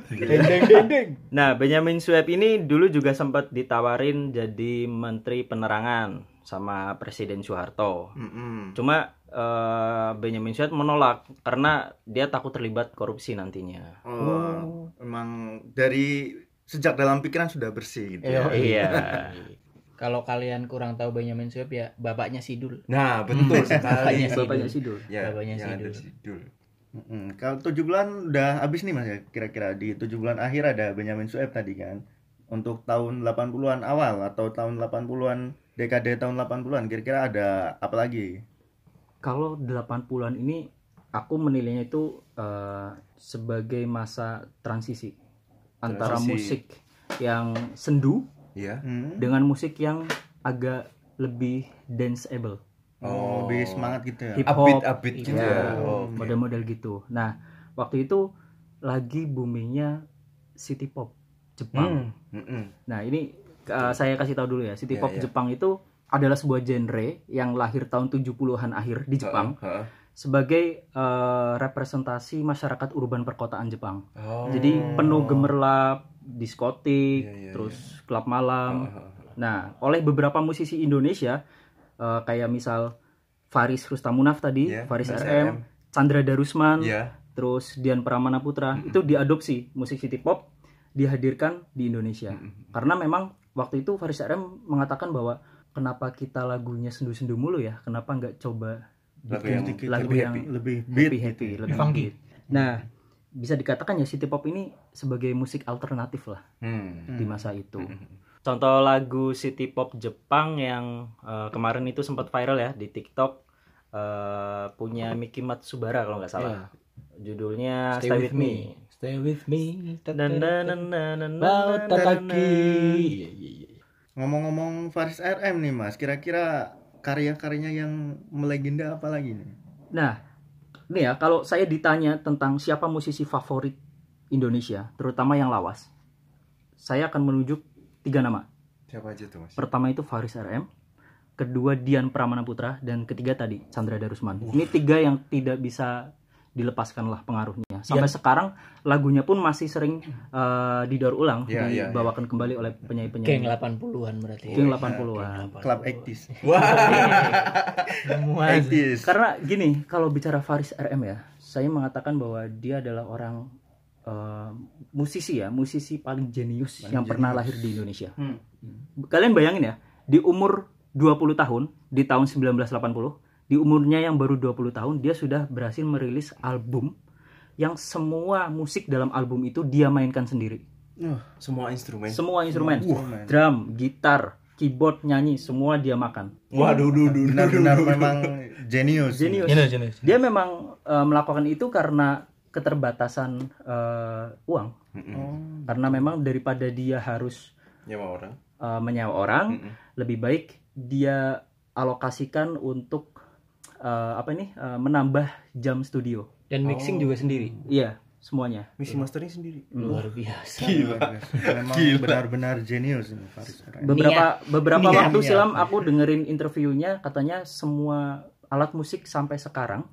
Nah, Benyamin Sueb ini dulu juga sempat ditawarin jadi Menteri Penerangan sama Presiden Soeharto. Cuma eh, Benyamin Sueb menolak karena dia takut terlibat korupsi nantinya. Oh, emang dari sejak dalam pikiran sudah bersih gitu. ya. Iya. Kalau kalian kurang tahu Benyamin Sueb ya bapaknya Sidul. Nah, betul sekali. Bapaknya Sidul. Bapaknya Sidul. Ya, Bapaknya Sidul. Sidul. Mm-mm. Kalau tujuh bulan udah habis nih mas ya kira-kira di tujuh bulan akhir ada Benyamin Sueb tadi kan untuk tahun 80-an awal atau tahun 80-an dekade tahun 80-an kira-kira ada apa lagi? Kalau 80-an ini aku menilainya itu eh, sebagai masa transisi antara Transisi. musik yang sendu Iya. Hmm? dengan musik yang agak lebih danceable. Oh, lebih semangat gitu ya. Hip Upbeat, hop, upbeat gitu ya, ya. Oh, oke. model-model gitu. Nah, waktu itu lagi boomingnya city pop Jepang. Mm-mm. Nah, ini uh, saya kasih tahu dulu ya. City Ya, pop ya. Jepang itu adalah sebuah genre yang lahir tahun 70-an akhir di Jepang Heeh, heeh. sebagai uh, representasi masyarakat urban perkotaan Jepang. Oh. Jadi penuh gemerlap, diskotik, Iya, iya, terus klub malam. Heeh. Nah, oleh beberapa musisi Indonesia eh, kayak misal Faris Rustamunaf tadi, Iya, Faris Faris RM. Chandra Darusman, Iya. terus Dian Pramana Putra, itu diadopsi musik city pop dihadirkan di Indonesia. Karena memang waktu itu Faris RM mengatakan bahwa kenapa kita lagunya sendu-sendu mulu ya? Kenapa nggak coba Lagu bikin yang lagu lebih yang happy, lebih beat happy, happy, ya. lebih Funky. Nah, bisa dikatakan ya city pop ini sebagai musik alternatif lah Hmm. di masa itu. Contoh lagu city pop Jepang yang eh, kemarin itu sempat viral ya di TikTok eh, punya Miki Matsubara kalau nggak salah. Judulnya Stay, With Me. Stay with me. Dan dan dan dan dan dan- tataki. dan- Ngomong-ngomong Faris RM nih Mas, kira-kira karya-karyanya yang melegenda apa lagi nih? Nah, ini ya kalau saya ditanya tentang siapa musisi favorit Indonesia, terutama yang lawas, saya akan menunjuk tiga nama. Siapa aja tuh mas? Pertama itu Faris RM, kedua Dian Pramana Putra, dan ketiga tadi Chandra Darusman. Ini tiga yang tidak bisa dilepaskan lah pengaruhnya. Sampai sekarang lagunya pun masih sering eh, didaur ulang, Iya, iya, dibawakan kembali oleh Geng penyanyi-penyanyi. 80-an berarti. Geng 80-an. Club 80s. Semua 80s. Karena gini, kalau bicara Faris RM ya, saya mengatakan bahwa dia adalah orang eh, musisi ya, musisi paling jenius yang pernah lahir di Indonesia. Hmm. Kalian bayangin ya, di umur 20 tahun, di tahun 1980, di umurnya yang baru 20 tahun, dia sudah berhasil merilis album yang semua musik dalam album itu dia mainkan sendiri. Wah, Semua instrumen. Semua instrumen, instrumen. drum, gitar, keyboard, nyanyi, semua dia makan. Waduh, duh, duh, duh, duh. memang jenius. Jenius. Dia memang eh, melakukan itu karena keterbatasan eh, uang Mm-mm. Oh, karena memang daripada dia harus Nyawa orang. eh, menyewa orang Mm-mm. lebih baik dia alokasikan untuk eh, apa ini eh, menambah jam studio Dan mixing juga sendiri. iya semuanya Mixing mastering sendiri. Luar biasa. luar biasa. Memang benar-benar jenius ini Faris RM. beberapa beberapa Niat, waktu niat. silam aku dengerin interviewnya katanya semua alat musik sampai sekarang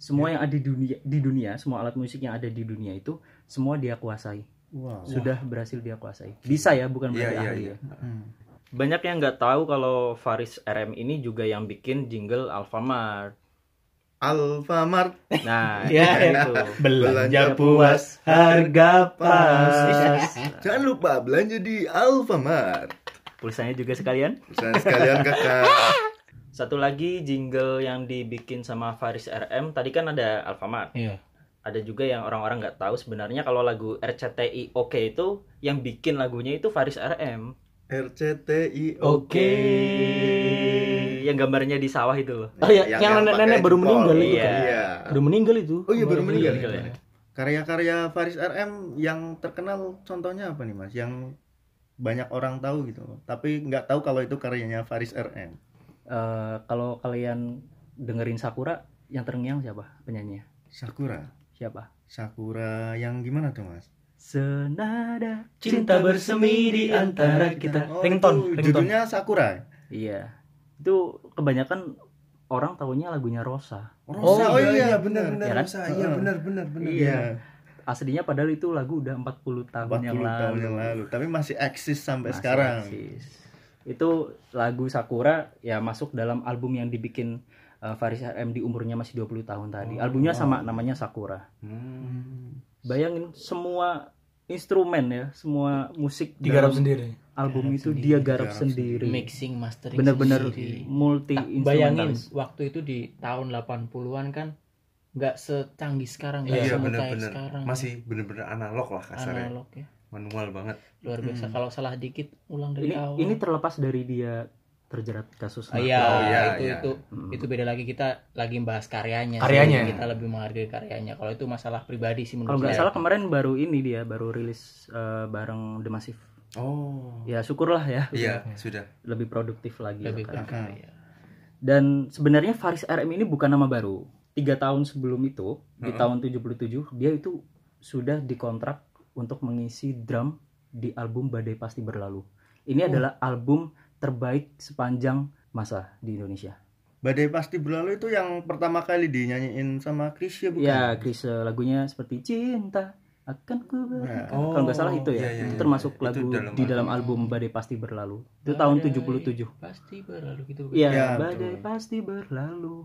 semua yang ada di dunia di dunia semua alat musik yang ada di dunia itu semua dia kuasai Wow. sudah berhasil dia kuasai bisa ya bukan Iya, berarti iya, ahli iya. ya Hmm. Banyak yang nggak tahu kalau Faris RM ini juga yang bikin jingle Alfamart. Alfamart Nah, Ya, itu. belanja puas, harga pas. Jangan lupa belanja di Alfamart. Pulsanya juga sekalian. Pesan sekalian kakak. Satu lagi jingle yang dibikin sama Faris RM. Tadi kan ada Alfamart. Iya. Ada juga yang orang-orang nggak tahu sebenarnya kalau lagu RCTI Oke itu yang bikin lagunya itu Faris RM. RCTI Oke. Yang gambarnya di sawah itu loh. Oh iya, Yang- yang yang nenek-nenek baru jempol. meninggal itu Iya. kan. Iya. Udah meninggal itu. Oh iya baru meninggal. meninggal ya. Karya-karya Faris RM yang terkenal contohnya apa nih mas? Yang banyak orang tahu gitu, tapi nggak tahu kalau itu karyanya Faris RM. Eh, kalau kalian dengerin Sakura, yang terngiang siapa penyanyinya? Sakura. Siapa? Sakura yang gimana tuh mas? Senada Cinta bersemi di antara kita. Oh, Ringtone, itu ringtone. judulnya Sakura. Iya. Itu kebanyakan orang tahunya lagunya Rosa. Rosa, oh iya, benar benar Ya kan? Rosa. Iya benar benar benar. Iya. Aslinya padahal itu lagu udah 40 tahun 40 yang lalu. tahun yang lalu, tapi masih eksis sampai Masih sekarang. eksis. Itu lagu Sakura ya masuk dalam album yang dibikin uh, Faris RM di umurnya masih 20 tahun tadi. Albumnya sama namanya Sakura. Hmm. Bayangin semua instrumen ya, semua musik Digarap sendiri. album itu dia garap Garap sendiri. Mixing, mastering Bener-bener sendiri. multi Tak bayangin waktu itu di tahun 80-an kan nggak secanggih sekarang, nggak Iya, benar-benar. sekarang. Masih bener-bener analog lah kasarnya. analog ya. Manual banget. Luar biasa. Kalau salah dikit ulang dari Ini awal. ini terlepas dari dia terjerat kasus Ah, narkoba. iya, Oh, iya, itu iya. itu Hmm. itu beda lagi kita lagi bahas karyanya. sih. Karyanya. Kita lebih menghargai karyanya. Kalau itu masalah pribadi sih Kalau nggak salah kemarin baru ini dia baru rilis eh, bareng The Massive. Oh. Ya syukurlah ya. Iya, sudah. Lebih produktif lagi. lebih sekarang. berkarya. Dan sebenarnya Faris RM ini bukan nama baru. Tiga tahun sebelum itu di Heeh. tahun 77 dia itu sudah dikontrak untuk mengisi drum di album Badai Pasti Berlalu. Ini adalah album terbaik sepanjang masa di Indonesia. Badai pasti berlalu itu yang pertama kali dinyanyiin sama Krisya bukan? Ya, Chris eh, lagunya seperti cinta akan ku Nah, Oh, Kalau nggak salah itu ya. iya, iya, itu iya. termasuk Itu lagu dalam di dalam album. Badai Pasti Berlalu. Itu tahun Badai 77. Pasti berlalu gitu. Iya, Ya, badai betul. pasti berlalu.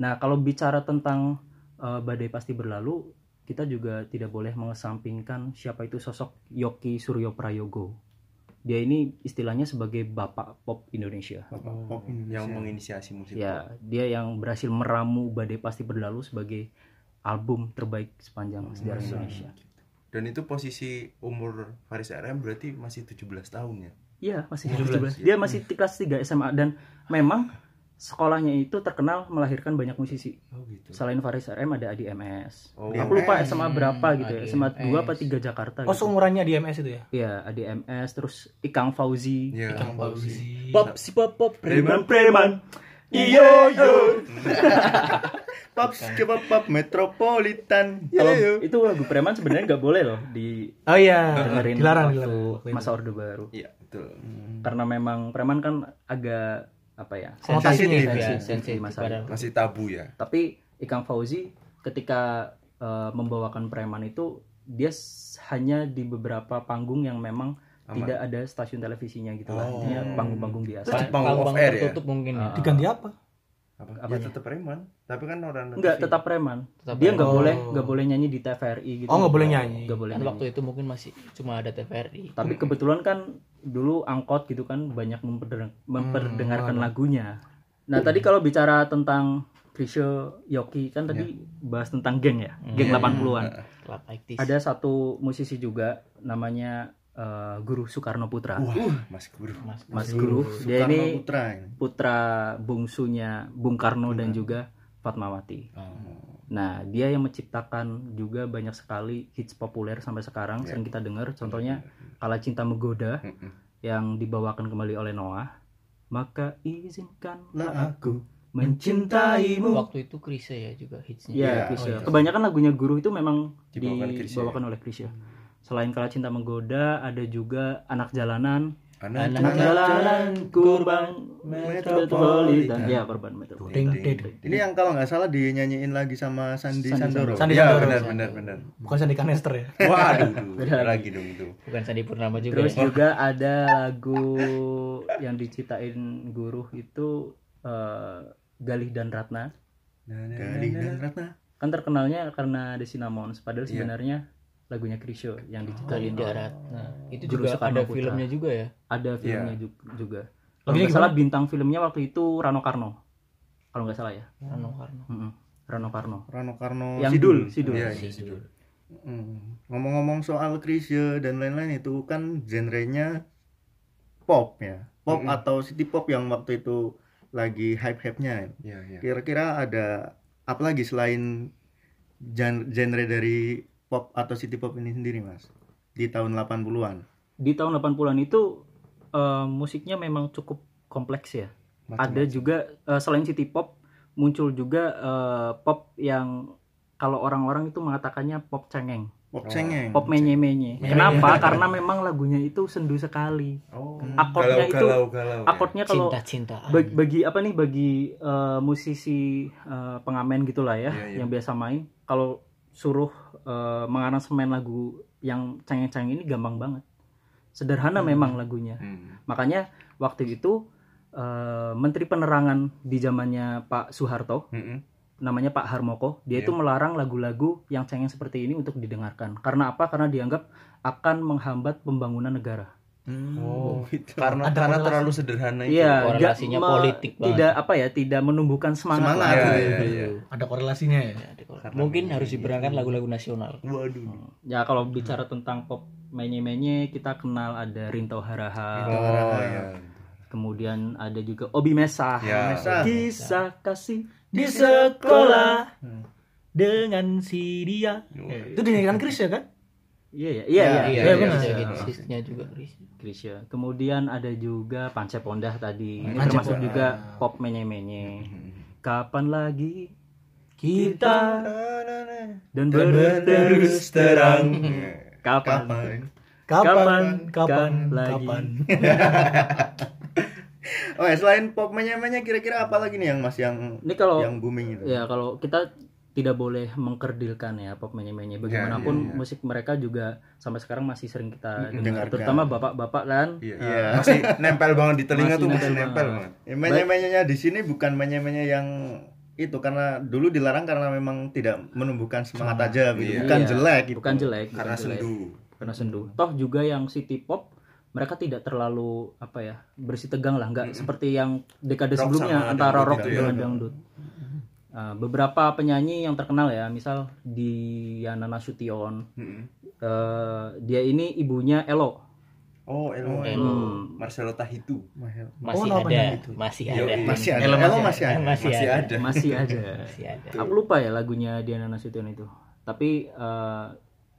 Nah, kalau bicara tentang eh, badai pasti berlalu, kita juga tidak boleh mengesampingkan siapa itu sosok Yoki Suryo Prayogo. dia ini istilahnya sebagai bapak pop Indonesia. Bapak pop Indonesia. yang menginisiasi musik ya dia yang berhasil meramu badai pasti berlalu sebagai album terbaik sepanjang sejarah Indonesia. dan itu posisi umur Faris RM berarti masih 17 tahun ya? Iya masih 17, 17 dia masih kelas 3 SMA dan memang sekolahnya itu terkenal melahirkan banyak musisi oh gitu selain Faris RM ada Adi MS Oh. aku lupa SMA berapa gitu ya Adi SMA 2 apa MS. 3 Jakarta Oh, gitu. seumurannya di MS itu ya? Iya, Adi MS terus Ikang Fauzi. ya Pop si pop pop Preman, preman. Iyo yo. pop skip pop metropolitan. Kalau itu lagu preman sebenarnya nggak boleh loh di Oh iya, dengerin dilarang, waktu dilarang. masa Orde Baru. iya betul Karena memang preman kan agak apa ya? Sensitif ya, ya, sensitif sensitif di masa padahal. itu. masih tabu ya Tapi Ikang Fauzi ketika eh, membawakan preman itu dia hanya di beberapa panggung yang memang Aman. tidak ada stasiun televisinya gitu lah. Oh. Artinya panggung-panggung biasa. Panggung panggung off air ya? tertutup mungkin ya. Ah. Diganti apa? Apa Apanya? ya tetap preman tapi kan orang Enggak, TV. tetap preman. Tetap dia nggak boleh nggak boleh nyanyi di TVRI gitu. Oh, nggak boleh nyanyi. Nggak boleh Kan nyanyi. waktu itu mungkin masih cuma ada TVRI. Tapi kebetulan kan dulu angkot gitu kan banyak memperden- memperdengarkan lagunya. Nah, tadi kalau bicara tentang Krisya Yoki kan tadi bahas tentang geng ya, geng 80-an. Club Actis. Ada satu musisi juga namanya eh, Guru Soekarno Putra. wah mas guru Mas, Mas Guru, dia Soekarno ini Putra ini. putra bungsunya Bung Karno dan juga Fatmawati. Oh. Nah, dia yang menciptakan juga banyak sekali hits populer sampai sekarang Ya. sering kita dengar. Contohnya Kala Cinta Menggoda Mm-mm. yang dibawakan kembali oleh Noah. Maka izinkanlah Lah aku mencintaimu. waktu itu Krisya ya juga hitsnya. Ya, Iya, Krisya. oh iya. Kebanyakan lagunya Guru itu memang Dibawakan Krisya. dibawakan oleh Krisya. Selain Kala Cinta Menggoda, ada juga Anak Jalanan. anak Anak Jalanan, Kurban Metropolitan. Ya, Kurban Metropolitan. Ding, ding. Ini yang kalau nggak salah dinyanyiin lagi sama Sandi, Sandi Sandoro. Sandi ya Sandoro. benar benar benar Bukan Sandi Kanester ya? waduh beda lagi dong itu Bukan Sandi Purnama juga. Terus ya. juga ada lagu yang diciptain Guru itu eh, Galih dan Ratna. Galih dan Ratna. Kan terkenalnya karena The Cinnamons, padahal Iya. sebenarnya lagunya Krisyo yang diciptain. Kali darat. Nah, itu juga Soekarno ada Putra. filmnya juga ya. Ada filmnya Iya. ju- juga. Kalau Lagunya nggak salah bintang filmnya waktu itu Rano Karno. Kalau nggak salah ya. Rano Karno. Mm-mm. Rano Karno. Rano Karno yang Sidul. Dul, Sidul. Iya, iya, Sidul. Hmm. Ngomong-ngomong soal Krisye dan lain-lain itu kan genrenya pop ya. Pop Mm-mm. atau city pop yang waktu itu lagi hype-hype-nya. Iya, iya. Kira-kira ada apa lagi selain gen- genre dari pop atau city pop ini sendiri, Mas? Di tahun 80-an. Di tahun 80-an itu eh, musiknya memang cukup kompleks ya. ada juga eh, selain city pop muncul juga eh, pop yang kalau orang-orang itu mengatakannya pop cengeng, Pop cengeng. pop menye-menye. Kenapa? Karena memang lagunya itu sendu sekali. Oh, Akordnya itu- galau, galau, ya. Akordnya kalau Cinta-cintaan. bagi, bagi apa nih bagi eh, musisi eh, pengamen gitulah ya Iya, iya. yang biasa main kalau suruh eh, mengaransemen lagu yang cengeng-cengeng ini gampang banget. Sederhana memang lagunya. Hmm. Makanya waktu itu eh, Menteri Penerangan di zamannya Pak Soeharto, Mm-mm. namanya Pak Harmoko, dia Iya. itu melarang lagu-lagu yang cengeng seperti ini untuk didengarkan. Karena apa? Karena dianggap akan menghambat pembangunan negara. Oh, gitu. karena Ada karena korelasi. terlalu sederhana itu. Iya, korelasinya nggak me- politik banget. Tidak apa ya, tidak menumbuhkan semangat. Semangat. Iya, gitu. iya, iya. Ada korelasinya ya? Ya, Karena Mungkin menyanyi harus diberangkan lagu-lagu nasional. Waduh. Ya kalau bicara tentang pop menye-menye kita kenal ada Rinto Haraha, Oh, iya. kemudian ada juga Obi Mesa. Ya. Mesa. Kisah kasih Di sekolah dengan si dia. Eh, Itu dinyanyikan Chris ya kan? Iya ya, iya iya. Iya, iya, iya, benar. iya, hitsnya juga. Krisya. Kemudian ada juga Pance Pondah tadi. Ini termasuk juga pop menye-menye. Kapan lagi Kita dan Terus berterus terang. kapan? Kapan? kapan kapan Kapan. Oh, ya, selain pop menye-menye kira-kira apa lagi nih yang Mas yang Ini kalau yang booming itu? ya kalau kita tidak boleh mengkerdilkan ya pop menye-menye. Bagaimanapun iya, iya. musik mereka juga sampai sekarang masih sering kita dengar, terutama bapak-bapak kan. Iya. Iya. Masih nempel banget di telinga Masih tuh masih nempel banget. banget. Ya, menye-menyenya di sini bukan menye-menye yang itu karena dulu dilarang karena memang tidak menumbuhkan semangat aja gitu. Iya. Bukan Iya, jelek gitu. Bukan jelek, Karena bukan jelek. sendu. Karena sendu. Toh juga yang city pop mereka tidak terlalu apa ya bersih tegang lah nggak seperti yang dekade Rock sebelumnya antara rock gitu ya. dengan dangdut Nah, beberapa penyanyi yang terkenal ya misal Diana Nasution Mm-mm. eh, dia ini ibunya Elo Oh, Elo. Elo. Marcelo Tahitu. Masih nama ada, itu. masih ada. Masih ada. Elo Elo masih masih ada. Masih, Masih ada. ada. masih ada Masih ada. aku lupa ya lagunya Diana Nasution itu tapi eh,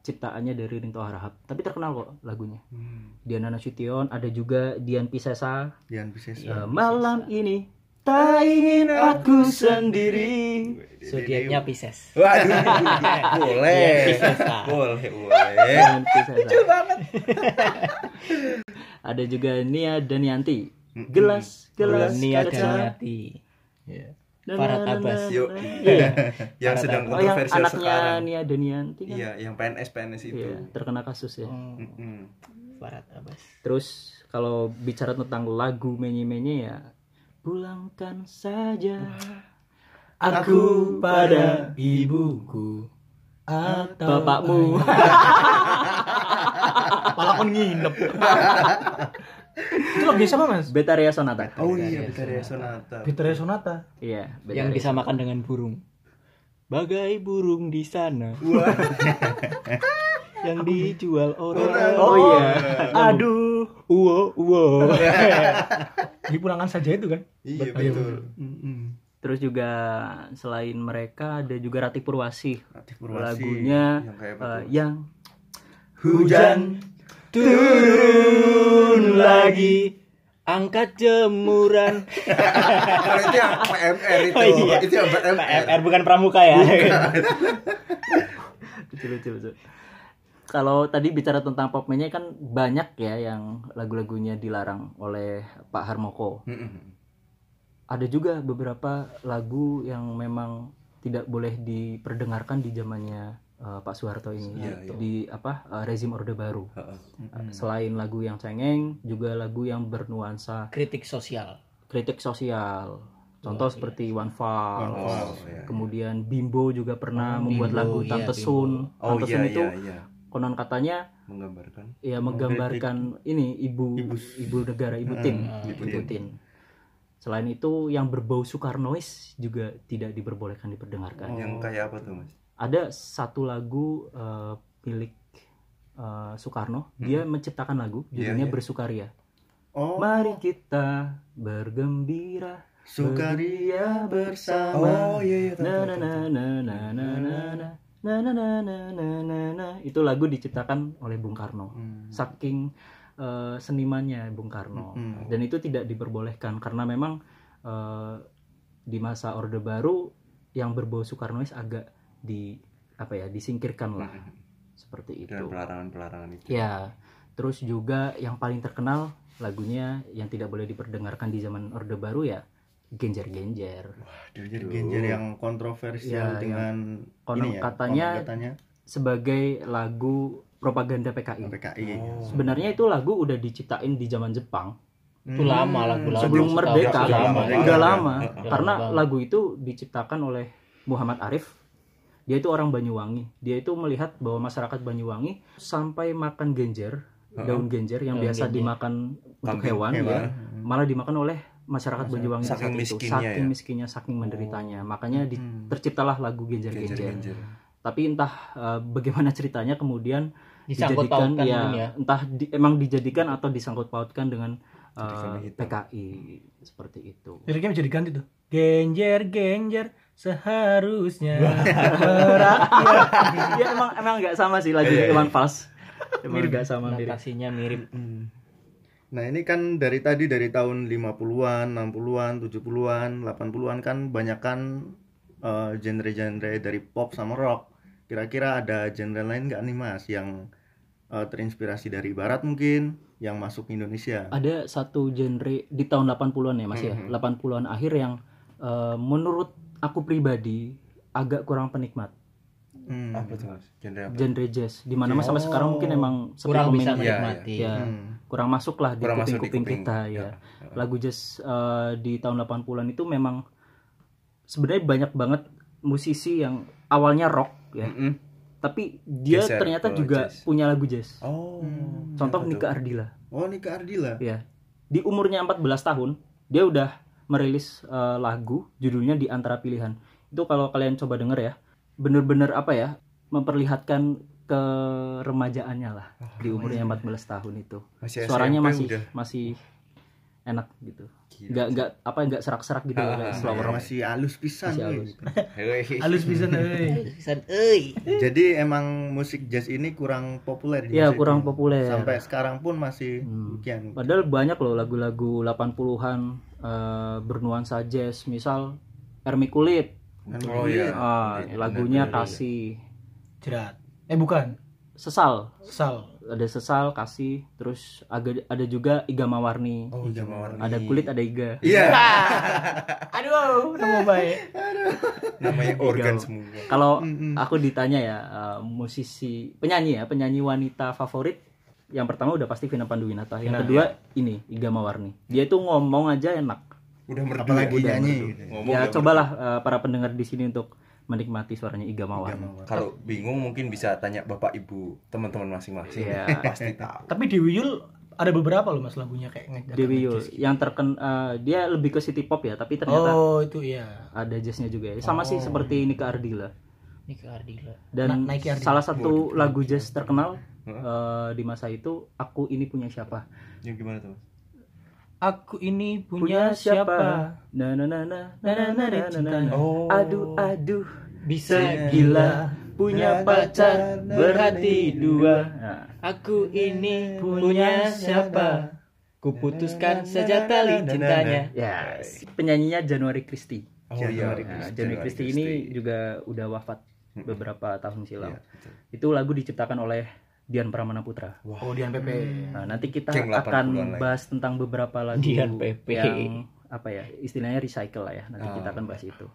ciptaannya dari Rinto Harahap tapi terkenal kok lagunya Hmm. Diana Nasution ada juga Dian Piscesa Dian Pisces. Eh, malam ini tak ingin aku sendiri Zodiaknya Pisces. Waduh, Iya, boleh. Ah. Boleh, boleh. Dian Piscesa ada juga Nia Danianti gelas gelas Nia. Na, Farhad na, na, Abbas. Iya. yang sedang Oh yang kontroversial anaknya sekarang. Nia Danianti kan? Iya, yang PNS PNS itu. Iya, terkena kasus ya. Hmm, Mm-mm. Farhad Abbas. Terus kalau bicara tentang lagu menye-menye ya pulangkan saja Aku pada ibuku atau bapakmu. Malah kon nginep. Itu lagu siapa mas? Betaria Sonata. Oh iya, Betaria Sonata. Fitria Sonata. Iya, Yang Betaria. disamakan dengan burung. Bagai burung di sana. yang dijual orang. Oh iya. Aduh, uwo uwo. Di pulangan saja itu kan? Iya, betul. Terus juga selain mereka ada juga Ratih Purwasi. Ratih Purwasi. Lagunya Yang kayak apa eh, yang Hujan Turun lagi angkat jemuran. Itu yang PMR itu. Oh iya. Itu yang PMR. PMR bukan pramuka ya. lucu lucu lucu. Kalau tadi bicara tentang pop menye kan banyak ya yang lagu-lagunya dilarang oleh Pak Harmoko. Mm-mm. Ada juga beberapa lagu yang memang tidak boleh diperdengarkan di zamannya eh, Pak Soeharto ini Iya, iya. di apa eh, rezim Orde Baru. Heeh. Eh, Selain lagu yang cengeng, juga lagu yang bernuansa Kritik sosial. kritik sosial. Contoh seperti One Fall. One Fall, iya. Kemudian Bimbo juga pernah Oh, membuat Bimbo, lagu iya, Tante Bimbo. Sun. Oh Tante iya, Sun itu iya, iya. Konon katanya Menggambarkan. ya menggambarkan ini ibu ibu, negara ibu tin Ibu ibu Tin. tin selain itu yang berbau Soekarnois juga tidak diperbolehkan diperdengarkan Yang kayak apa tuh, Mas? ada satu lagu eh, milik eh, Soekarno dia menciptakan lagu Iya, judulnya iya. bersukaria Oh, mari kita bergembira Sukaria bersama. Oh iya iya. na na na na na na na na na na na na na na. Itu lagu diciptakan oleh Bung Karno. Hmm. saking uh, senimannya Bung Karno. Hmm. dan itu tidak diperbolehkan karena memang uh, di masa Orde Baru yang berbau Soekarnois agak di apa ya disingkirkan lah. Hmm. seperti itu. dan pelarangan-pelarangan itu. Ya. Terus juga yang paling terkenal lagunya yang tidak boleh diperdengarkan di zaman Orde Baru ya Genjer Genjer Genjer-genjer yang kontroversial Ya, dengan konon ini ya, katanya- konon katanya sebagai lagu propaganda PKI PKI. Oh. sebenarnya itu lagu udah diciptain di zaman Jepang Itu lama lagu-lagu. sebelum setahu merdeka aku sudah lama. lama. udah Udah lama Udah karena lama. lagu itu diciptakan oleh Muhammad Arif dia itu orang Banyuwangi dia itu melihat bahwa masyarakat Banyuwangi sampai makan genjer daun genjer yang biasa dimakan untuk hewan, hewan. ya malah dimakan oleh masyarakat Banyuwangi Saking saat itu. miskinnya saking ya? miskinnya saking menderitanya makanya di- Hmm. terciptalah lagu genjer-genjer Genjer-genjer. tapi entah eh, bagaimana ceritanya kemudian Disangkut dijadikan pautkan ya, ya. entah di- emang dijadikan atau disangkut pautkan dengan eh, kambing hitam. PKI seperti itu Liriknya bisa diganti tuh. Genjer genjer seharusnya merakyat. ya emang emang nggak sama sih lagu Iya, iya. Iwan Fals emang nggak sama mirip mirip. Nah ini kan dari tadi dari tahun 50-an, 60-an, 70-an, 80-an kan banyakan eh, genre-genre dari pop sama rock. Kira-kira ada genre lain nggak nih mas yang eh, terinspirasi dari barat mungkin yang masuk ke Indonesia? ada satu genre di tahun 80-an ya Mas ya Mhm. 80-an akhir yang eh, menurut aku pribadi agak kurang penikmat Hmm. Apa tuh, Mas? Genre apa? genre jazz di mana mas sampai sekarang mungkin emang sepi Kurang bisa menikmati. ya Hmm. Kurang masuk lah di kuping-kuping kuping. kita ya lagu jazz eh, di tahun 80-an itu memang sebenarnya banyak banget musisi yang awalnya rock ya Mm-mm. tapi dia Geser ternyata ke juga jazz. punya lagu jazz. Oh. Contoh Apa tuh? Nika Ardila. Oh Nika Ardila. Ya. Di umurnya 14 tahun, dia udah merilis eh, lagu judulnya di antara pilihan. Itu kalau kalian coba denger ya, bener-bener apa ya, memperlihatkan keremajaannya lah di umurnya 14 tahun itu. Masih Suaranya SMP masih udah. masih enak gitu. Gila. Nggak nggak apa nggak serak-serak gitu Ah, kayak slow Ya, rock. masih halus pisan. Masih weh. halus. Bisa euy. Jadi emang musik jazz ini kurang populer di Iya, masa kurang itu. populer. Sampai sekarang pun masih Hmm. Padahal banyak loh lagu-lagu 80-an eh, bernuansa jazz, misal Ermi Kulit. Oh iya. Ah, Iya, lagunya benar, kasih Jerat. Eh bukan. sesal. Sal. Ada sesal kasih, terus agak ada juga Iga Mawarni. Oh, Jama Warni. Ada kulit, ada iga. Iya, Aduh, nama baik. namanya organ semua. Kalau aku ditanya ya eh, musisi penyanyi ya, penyanyi wanita favorit yang pertama udah pasti Vina Panduwinata. Yang Nah, kedua ini Iga Mawarni. Dia itu ngomong aja enak. Udah merdu Apalagi ya, udah nyanyi. merdu. gitu. Ya udah cobalah eh, para pendengar di sini untuk menikmati suaranya Iga merdu. Kalau bingung mungkin bisa tanya bapak ibu teman-teman masing-masing. Iya. Pasti tahu. Tapi di Wiyul ada beberapa loh mas lagunya kayak Dewi Yul gitu. yang terken eh, dia lebih ke city pop ya, tapi ternyata Oh itu iya. ada jazznya juga ya. Sama sih Oh. seperti Nika Ardila. Nika Ardila. Dan Na- Nike Ardila. salah satu lagu jazz terkenal eh, di masa itu aku ini punya siapa? Yang gimana tuh? Mas? Aku ini punya, siapa? Na na na na na na na na na na. Oh. Aduh aduh Bisa gila punya pacar berhati dua. Nah, Aku ini punya siapa? Kuputuskan saja tali cintanya. ya penyanyinya Januari Christie. Oh iya. Nah, Januari Christie ini juga udah wafat beberapa tahun silam. Iya, betul. Itu lagu diciptakan oleh Dian Pramana Putra. Oh Dian PP. Nah, nanti kita Geng 80-an akan bahas tentang beberapa lagu Dian PP. yang apa ya, istilahnya recycle lah ya. Nanti Ah. kita akan bahas itu.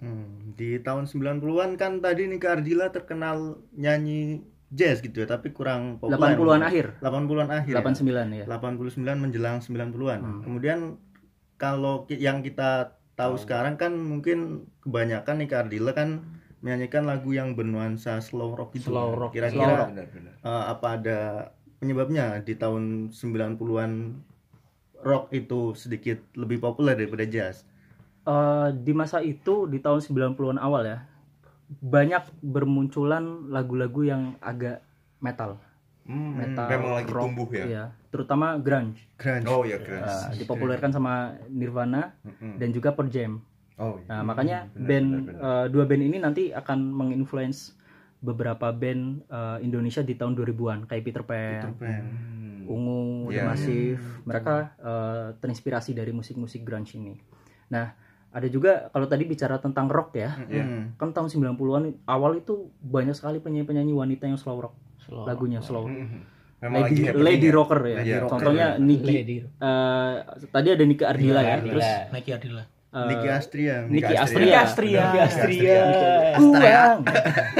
Hmm, di tahun 90-an kan tadi Nika Ardila terkenal nyanyi jazz gitu ya, tapi kurang populer. 80-an akhir. 80-an akhir. 89 ya. 89 menjelang 90-an. Hmm. Kemudian kalau yang kita tahu sekarang kan mungkin kebanyakan Nika Ardila kan menyanyikan lagu yang bernuansa slow rock gitu. Slow rock, Kira-kira slow rock. Benar-benar. eh, apa ada penyebabnya di tahun 90-an rock itu sedikit lebih populer daripada jazz? Eh, di masa itu di tahun 90-an awal ya banyak bermunculan lagu-lagu yang agak metal Hmm, metal memang lagi rock, tumbuh ya. iya. terutama grunge Grunge. Oh iya keren. Eh, dipopulerkan sama Nirvana Mm-mm. dan juga Pearl Jam Oh iya. nah makanya Benar, band benar, benar. eh, dua band ini nanti akan menginfluence beberapa band eh, Indonesia di tahun 2000-an kayak Peter Pan, Peter Pan. Hmm. Ungu, The Iya, Massive mereka eh, terinspirasi dari musik-musik grunge ini nah ada juga kalau tadi bicara tentang rock ya Iya. Hmm. kan tahun 90-an awal itu banyak sekali penyanyi-penyanyi wanita yang slow rock Slow lagunya slow Hmm. Memang lady, lagi lady ya. rocker ya Lady rocker, contohnya ya. Niki Lady. eh, tadi ada Nika Ardila ya terus Nike Ardila. eh, Niki Astria. Niki Astria. Astria Astria. Niki Astria. uang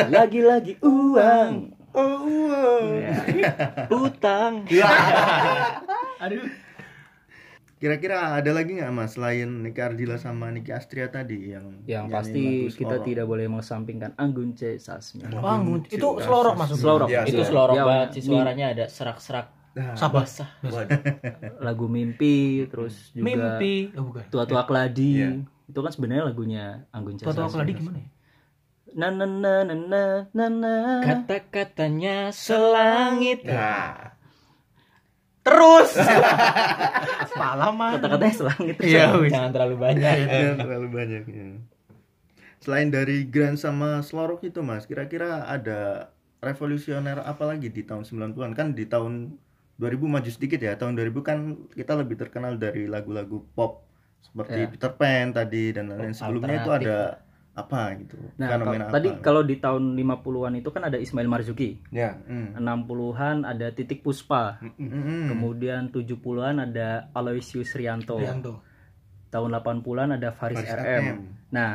lagi-lagi uang Oh, Ya. utang Aduh. Kira-kira ada lagi nggak mas selain Niki Ardila sama Niki Astria tadi yang yang pasti kita tidak boleh mengesampingkan Anggun C Sasmi Wah, itu slow rock masuk. Slow rock. Iya, Itu Iya. slow rock Iya, banget sih suaranya ada serak-serak Nah, Sabar. basah. waduh. lagu mimpi terus juga Mimpi. Oh bukan. tua-tua keladi Iya. itu kan sebenarnya lagunya Anggun C Tua-tua keladi gimana ya? na na na na na na na Kata-katanya selangit. Nah, Terus. Palaman. kata-katanya selangit Iya, wis. Jangan terlalu banyak. Iya, terlalu banyak ya. Selain dari Grand sama slow rock itu mas, kira-kira ada revolusioner apa lagi di tahun 90-an? Kan di tahun 2000 maju sedikit ya, tahun 2000 kan kita lebih terkenal dari lagu-lagu pop seperti Ya. Peter Pan tadi dan lain-lain. Sebelumnya itu ada apa gitu? Nah, fenomena kal- tadi apa? kalau di tahun 50-an itu kan ada Ismail Marzuki. ya. Hmm. 60-an ada Titik Puspa. Hmm. Kemudian 70-an ada Aloysius Rianto. Rianto. Tahun 80-an ada Faris, Faris RM. RM. Nah,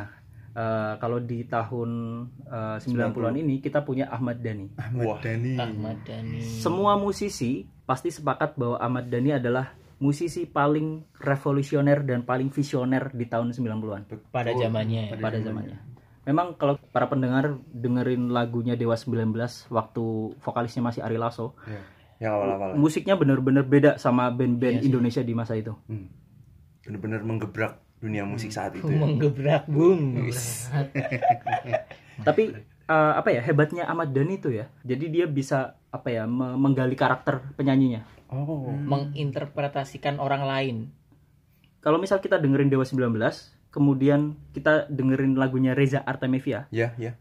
eh, kalau di tahun eh, 90-an ini kita punya Ahmad Dhani. Ahmad Wah. Dhani. Ahmad Dhani. Semua musisi pasti sepakat bahwa Ahmad Dhani adalah musisi paling revolusioner dan paling visioner di tahun 90-an pada zamannya. Pada pada zamannya. zamannya. Memang kalau para pendengar dengerin lagunya Dewa 19 waktu vokalisnya masih Ari Lasso, Yang awal-awal. musiknya bener-bener beda sama band-band sih. Indonesia di masa itu. Hmm. Bener-bener menggebrak dunia musik saat itu. ya. Menggebrak bung. Tapi eh, apa ya hebatnya Ahmad Dhani itu ya. Jadi dia bisa apa ya me- menggali karakter penyanyinya. Oh. Menginterpretasikan orang lain. Kalau misal kita dengerin Dewa 19, kemudian kita dengerin lagunya Reza Artamevia, Ya, ya.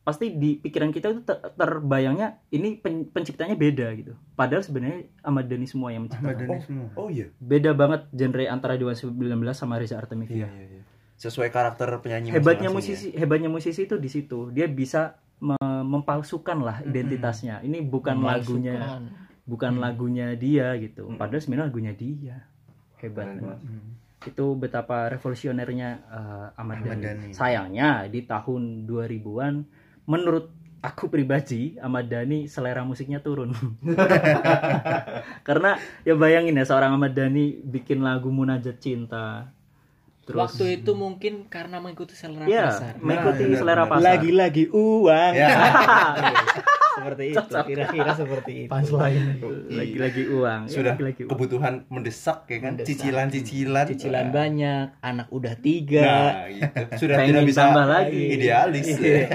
pasti di pikiran kita itu ter- terbayangnya ini pen- penciptanya beda gitu. Padahal sebenarnya Ahmad Dhani semua yang Ahmad menciptakan. Dhani semua Oh iya. Beda banget genre antara Dewa 19 sama Reza Iya, Artamevia. iya, iya. Sesuai karakter penyanyi Hebatnya musisi, hebatnya musisi itu di situ. Dia bisa mempalsukan lah identitasnya. Ini bukan lagunya, bukan lagunya dia gitu. Padahal sebenarnya lagunya dia. Hebat. Hmm. Itu betapa revolusionernya Ahmad, Ahmad Dhani. Dhani. Sayangnya di tahun 2000-an menurut aku pribadi Ahmad Dhani selera musiknya turun. Karena ya bayangin ya seorang Ahmad Dhani bikin lagu Munajat Cinta. Terus Waktu itu mungkin karena mengikuti selera ya pasar. mengikuti benar, selera pasar. Lagi-lagi uang. Ya. seperti itu. Kira-kira seperti itu. punchline lagi-lagi uang. Ya, Sudah lagi-lagi uang. kebutuhan mendesak ya kan. Cicilan-cicilan. Cicilan Nah, banyak, anak udah tiga. Nah, gitu. Sudah Pengen tidak bisa tambah lagi. idealis. Iya.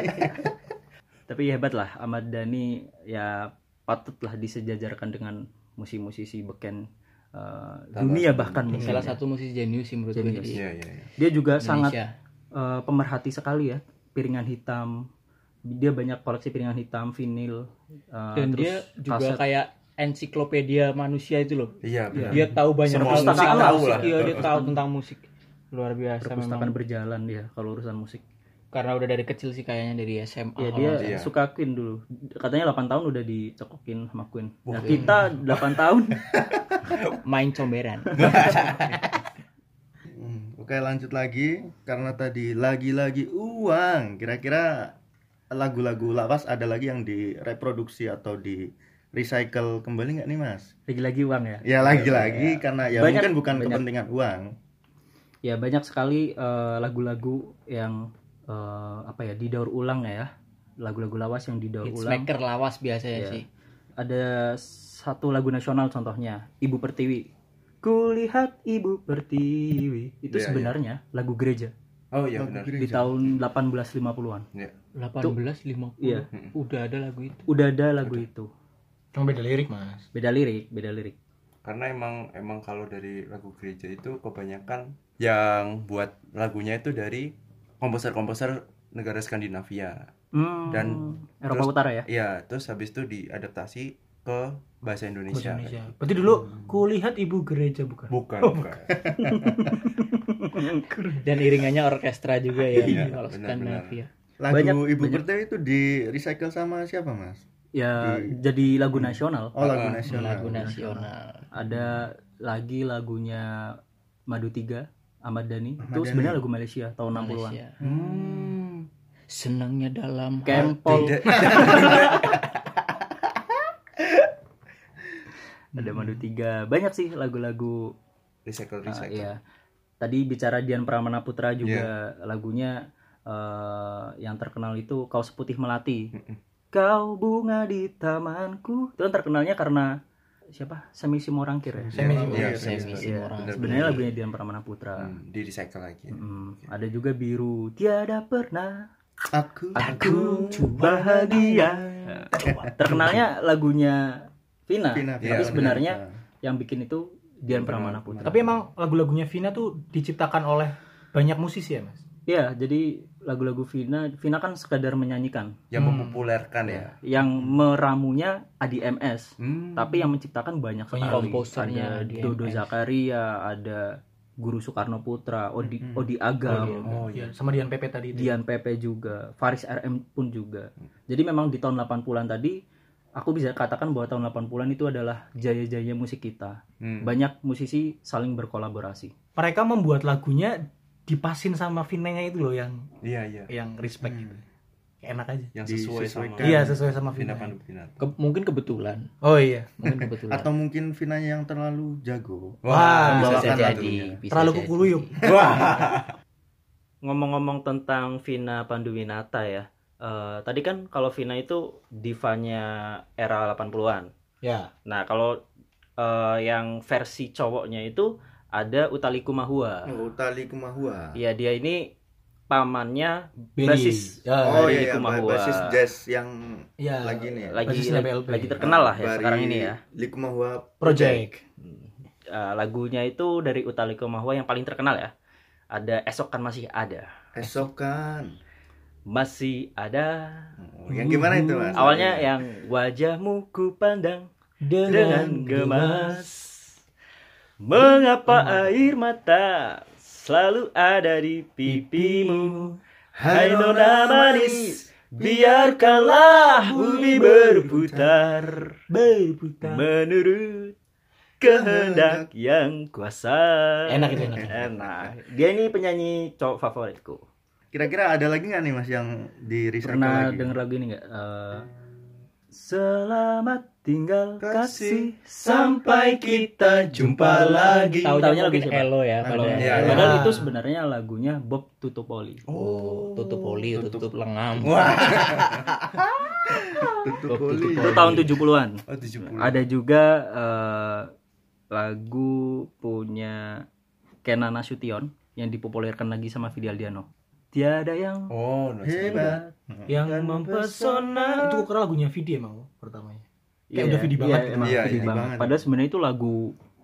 Tapi hebat lah Ahmad Dhani ya patutlah disejajarkan dengan musisi-musisi beken eh, dunia bahkan mungkin Salah ya. satu musisi jenius sih menurut gue Iya, iya, iya. Dia juga sangat Indonesia. eh, pemerhati sekali ya piringan hitam. Dia banyak koleksi piringan hitam, vinil. eh, Dan terus dia juga kaset. kayak ensiklopedia manusia itu loh. Iya, benar. Dia tahu banyak Semua hal musik tentang tahu musik. lah. Iya, dia tahu tentang musik. Luar biasa perpustakaan memang. berjalan dia kalau urusan musik. Karena udah dari kecil sih kayaknya dari SMA. Ya dia iya. suka Queen dulu. Katanya 8 tahun udah dicokokin sama Queen. Nah, kita 8 tahun main comberan. Hmm, Oke lanjut lagi karena tadi lagi-lagi uang. Kira-kira lagu-lagu lawas ada lagi yang direproduksi atau di recycle kembali nggak nih mas? lagi-lagi uang ya. Ya lagi-lagi karena ya Banyak- mungkin bukan banyak. kepentingan uang. Ya banyak sekali eh, lagu-lagu yang eh, apa ya didaur ulang ya. Lagu-lagu lawas yang didaur ulang. Hitmaker lawas biasanya Iya. sih. Ada satu lagu nasional contohnya, Ibu Pertiwi. Kulihat Ibu Pertiwi. Itu Iya, sebenarnya lagu gereja Oh iya Lagu benar. gereja. di tahun 1850-an. Iya. 1850. Iya. Udah ada lagu itu. Udah ada lagu itu. Cuma beda lirik mas Beda lirik, beda lirik. Karena emang emang kalau dari lagu gereja itu kebanyakan yang buat lagunya itu dari komposer-komposer negara Skandinavia. Hmm, Dan Eropa terus- Utara ya. Iya, terus habis itu diadaptasi ke bahasa Indonesia. Indonesia berarti dulu kulihat ibu gereja bukan Bukan, Oh, bukan. Dan iringannya orkestra juga ya Iya, kalau benar, Skandinavia. Lagu Banyak- Ibu. Pertiwi itu di recycle sama siapa mas? Ya Di- jadi lagu nasional. Oh lagu Ah, nasional. Lagu nasional. Ada lagi lagunya Madu Tiga Ahmad Dhani. Ahmad itu sebenarnya lagu Malaysia tahun 60-an. Malaysia. Hmm. Senangnya dalam Kempol. Ada Madu Tiga. Banyak sih lagu-lagu recycle uh, recycle. ya. Tadi bicara Dian Pramana Putra juga lagunya uh, yang terkenal itu Kau Seputih Melati. Kau bunga di tamanku. Itu kan terkenalnya karena siapa? Semi Simorangkir ya. Semi Iya, Semi benar. Iya, Simorangkir. Benar, sebenarnya benar. lagunya Dian Pramana Putra. Hmm, di recycle lagi. Mm, ada juga biru tiada pernah Aku. aku bahagia. Terkenalnya lagunya Vina, Vina, tapi Iya, sebenarnya benar. yang bikin itu Dian Pramana Putra. tapi emang lagu-lagunya Vina tuh diciptakan oleh banyak musisi ya mas ya, jadi lagu-lagu Vina, Vina kan sekadar menyanyikan. Yang Hmm. mempopulerkan ya. Yang meramunya Adi MS, Hmm. tapi yang menciptakan banyak sekali. komposernya ada Dodo MS. Zakaria, ada Guru Soekarno Putra, Odi Mm-mm. Odi Agam. Oh, Iya, iya. sama Dian Pepe tadi itu Dian Pepe juga, Faris RM pun juga. Jadi memang di tahun 80-an tadi aku bisa katakan bahwa tahun 80-an itu adalah jaya-jaya musik kita. Hmm. Banyak musisi saling berkolaborasi. mereka membuat lagunya dipasin sama Vinanya itu loh yang Iya, iya. yang respect gitu enak aja Yang sesuai sama iya sesuai sama Vina Vina Panduwinata. Ke- mungkin kebetulan. oh iya Mungkin kebetulan. Atau mungkin Vinanya yang terlalu jago. Wah, bisa jadi. bisa terlalu kukuluyuk Wah. ngomong-ngomong tentang Vina Panduwinata ya. eh, tadi kan kalau Vina itu divanya era 80-an. Ya. Nah, kalau eh, yang versi cowoknya itu ada Utali Kumahua. Oh, Utali Kumahua. Iya, dia ini pamannya Billy. basis. Ya, Oh Billy iya, iya, Kumahua. basis jazz yang Ya. lagi nih. ya. lagi lagi, lagi terkenal lah ya Bari sekarang ini ya. Likumahua Project. Eh, lagunya itu dari Utali Kumahua yang paling terkenal ya. Ada Esok kan masih ada. Esokan. Masih ada. Oh, yang gimana itu, Mas? Awalnya yang wajahmu ku pandang dengan gemas. Mengapa air mata selalu ada di pipimu? Hai nona manis, biarkanlah bumi berputar Berputar. menurut kehendak yang kuasa. Enak itu, enak. Enak. Dia ini penyanyi cowok favoritku. Kira-kira ada lagi nggak nih Mas yang di recycle Pernah lagi? denger lagu ini nggak? Eh, Selamat tinggal kasih sampai kita jumpa lagi. Tahu Taunya lagu siapa? Elo ya. Iya, Elo. Padahal itu sebenarnya lagunya Bob Tutupoli. Oh, tutup poli, tutup. Wah. Tutup poli. Itu tahun 70-an. Oh, 70. Ada juga eh, lagu punya Kenan Nasution yang dipopulerkan lagi sama Vidi Aldiano. Tiada yang Oh, no, Hebat. Yang mempesona. Itu kira lagunya Vidi emang pertamanya. Kayak Iya, udah Vidi iya, banget gitu. emang Iya, Vidi iya, banget. banget. Padahal sebenarnya itu lagu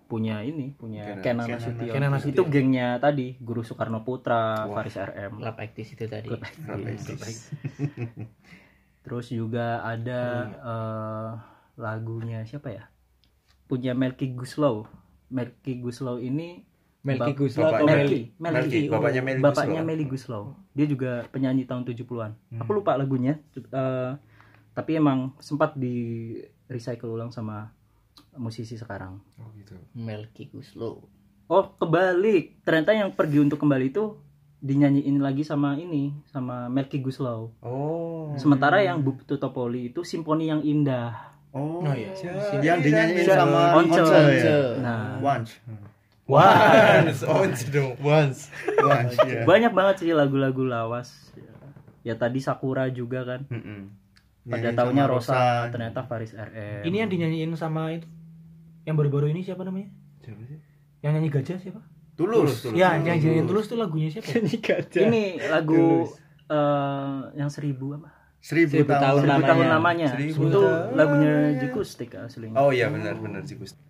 punya ini, punya Kenan Nasution. Kenan Nasution. Itu gengnya tadi, Guru Soekarno Putra, Wah. Faris RM. Lap aktis itu tadi. Rapidis. Terus juga ada eh, lagunya siapa ya? Punya Melky Guslow. Melky Guslow ini Melki Bap- Guslo atau bapaknya- Meli? Melky, Melky, Melky, bapaknya Melly bapaknya Guslow. Guslow. Dia juga penyanyi tahun 70-an. Aku lupa lagunya. eh, tapi emang sempat di recycle ulang sama musisi sekarang. Oh, gitu. Melki Guslo. Oh, kebalik. Ternyata yang pergi untuk kembali itu dinyanyiin lagi sama ini, sama Melky Guslow. Oh. Sementara yang Bub Tutopoli itu simfoni yang indah. Oh, Oh iya. yang dinyanyiin sama Once. Once ya. Once. Nah, Once. Once, once dong, once. Once ya. banyak banget sih lagu-lagu lawas. Ya tadi Sakura juga kan. Mm-mm. Pada Nyanyiin tahunnya sama Rosa, ternyata Faris RM. Ini yang dinyanyiin sama itu. Yang baru-baru ini siapa namanya? Siapa sih? Yang nyanyi gajah siapa? Tulus. Ya, yang dinyanyiin tulus tuh lagunya siapa? ini lagu eh, yang seribu apa? Seribu, Seribu tahun tahun. Seribu namanya. tahun namanya. Seribu itu tahun. lagunya Jikustik aslinya. Oh iya benar benar Jigustik.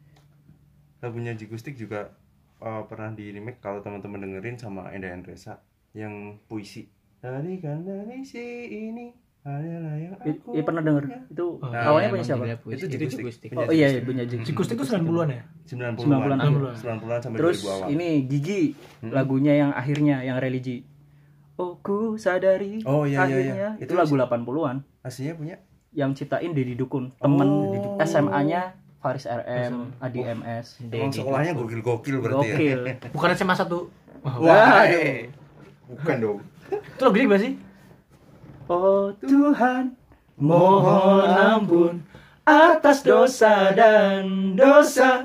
Lagunya Jigustik juga eh, pernah di remake kalau teman-teman dengerin sama Enda Endresa yang puisi. Dari kan dari si ini adalah yang I- aku i- pernah denger itu Oh, Nah, awalnya punya siapa? Itu. Jigustik. Punya Oh iya, iya punya Jikustik. Jikustik itu 90-an ya? 90-an. 90-an akhir. 90-an sampai Terus 2000 awal. ini Gigi lagunya yang akhirnya yang religi. Oh ku sadari Oh, iya, iya, akhirnya iya. itu Itu lagu 80-an Aslinya punya yang ciptain Deddy Dukun temen Oh. SMA-nya Faris RM, Adi MS. Emang sekolahnya gokil-gokil berarti ya. Gokil. Bukan SMA 1. Wah, Wah, Waduh. bukan dong. Itu lagunya gimana sih? Oh Tuhan, mohon ampun atas dosa dan dosa.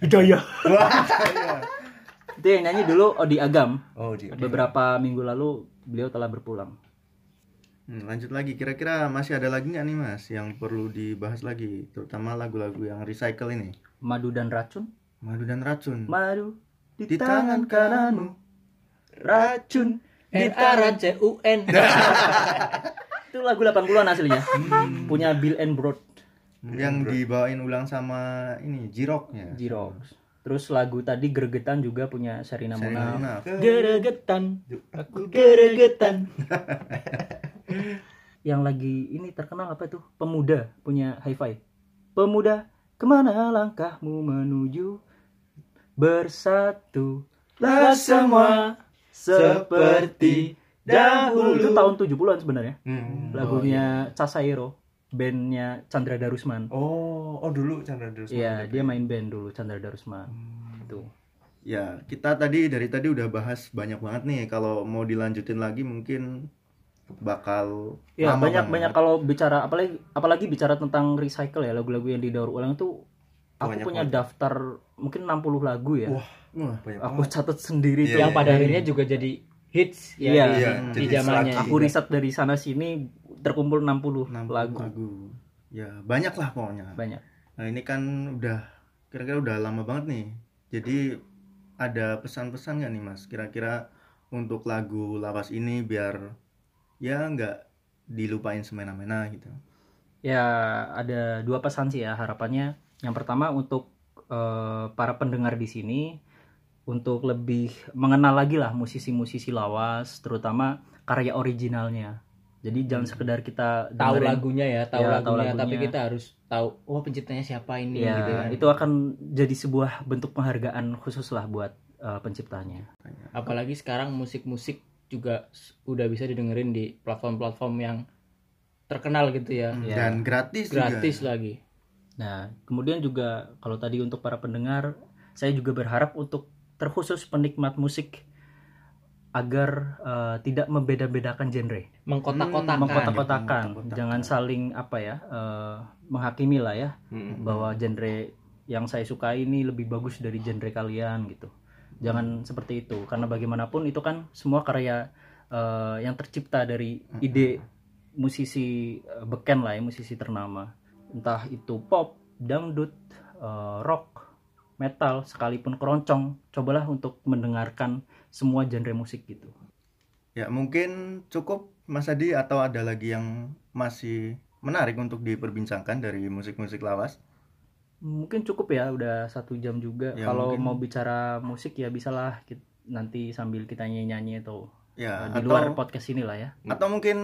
Hidayah. Itu yang nyanyi dulu Odi Agam. Oh, dia. Beberapa minggu lalu beliau telah berpulang. Hmm, lanjut lagi, kira-kira masih ada lagi nggak nih mas yang perlu dibahas lagi, terutama lagu-lagu yang recycle ini? Madu dan racun. Madu dan racun. Madu di, Di tangan tangan kananmu. Racun di R A R C U N. Itu lagu 80-an aslinya. Punya Bill and Broad yang dibawain ulang sama ini Jiroknya. Jirox. Terus lagu tadi Gregetan juga punya Sherina Sherina Munaf. Geregetan. Aku geregetan. Yang lagi ini terkenal apa tuh? Pemuda punya Hi-Fi. Pemuda, ke mana langkahmu menuju? Bersatu lah semua seperti dahulu. Itu tahun 70-an sebenarnya. Hmm. Lagunya Casairo, bandnya Chandra Darusman. Oh, oh dulu Chandra Darusman. Iya, dia main band dulu Chandra Darusman. Itu. Ya, kita tadi dari tadi udah bahas banyak banget nih. Kalau mau dilanjutin lagi mungkin bakal Ya, banyak banget. banyak kalau bicara apalagi apalagi bicara tentang recycle ya, lagu-lagu yang didaur ulang itu aku Banyak punya banget. daftar mungkin 60 lagu ya. Wah, Wah, aku catat sendiri Iya, tuh. Yang pada akhirnya juga jadi hits ya Iya. di, Iya, di zamannya. Aku riset dari sana sini terkumpul 60, 60 lagu. lagu. Ya, banyak lah pokoknya. Banyak. Nah, ini kan udah kira-kira udah lama banget nih. Jadi ada pesan-pesan nggak nih Mas? Kira-kira untuk lagu lawas ini biar ya nggak dilupain semena-mena gitu. Ya, ada dua pesan sih ya harapannya. Yang pertama untuk eh, para pendengar di sini untuk lebih mengenal lagi lah musisi-musisi lawas, terutama karya originalnya. Jadi jangan sekedar kita tahu dengerin- lagunya ya, tahu Ya, tahu lagunya, tapi lagunya. kita harus tahu oh penciptanya siapa ini Ya, gitu kan. itu akan jadi sebuah bentuk penghargaan khusus lah buat eh, penciptanya. Apalagi sekarang musik-musik juga udah bisa didengerin di platform-platform yang terkenal gitu ya. Ya. Dan gratis, Gratis juga. lagi. Nah, kemudian juga kalau tadi untuk para pendengar, saya juga berharap untuk terkhusus penikmat musik agar eh, tidak membeda-bedakan genre, Mengkotak-kotakan. mengkotak-kotakan, jangan saling apa ya eh, menghakimi lah ya Mm-mm. bahwa genre yang saya sukai ini lebih bagus dari genre kalian gitu. Jangan seperti itu karena bagaimanapun itu kan semua karya eh, yang tercipta dari ide musisi beken lah ya, musisi ternama. Entah itu pop, dangdut, eh, rock, metal, sekalipun keroncong, cobalah untuk mendengarkan semua genre musik gitu. Ya, mungkin cukup Mas Adi atau ada lagi yang masih menarik untuk diperbincangkan dari musik-musik lawas? Mungkin cukup ya, udah satu jam juga. Ya, Kalau mungkin. mau bicara musik ya bisalah nanti sambil kita nyanyi-nyanyi atau Ya, di atau luar podcast inilah ya. atau mungkin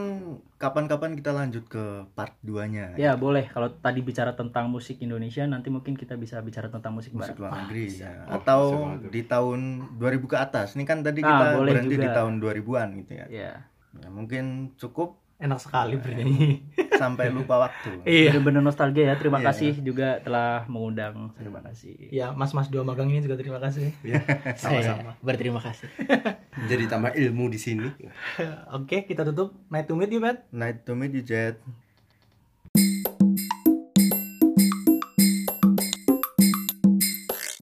kapan-kapan kita lanjut ke part 2-nya. Ya boleh. Kalau tadi bicara tentang musik Indonesia, nanti mungkin kita bisa bicara tentang musik musik barat. luar negeri ya. Oh, atau bisa di tahun 2000 ke atas. Ini kan tadi Ah, kita boleh berhenti di juga. tahun 2000-an gitu ya. Ya, Ya, mungkin cukup Enak sekali bernyanyi. sampai lupa waktu. Iya. bener-bener nostalgia ya. Terima Iya. kasih juga telah mengundang. Terima kasih. Ya, Mas-mas dua magang ini juga terima kasih. Saya berterima kasih. Jadi tambah ilmu di sini. Oke, kita tutup. Night to meet you, Pat. Night to meet you, Jet.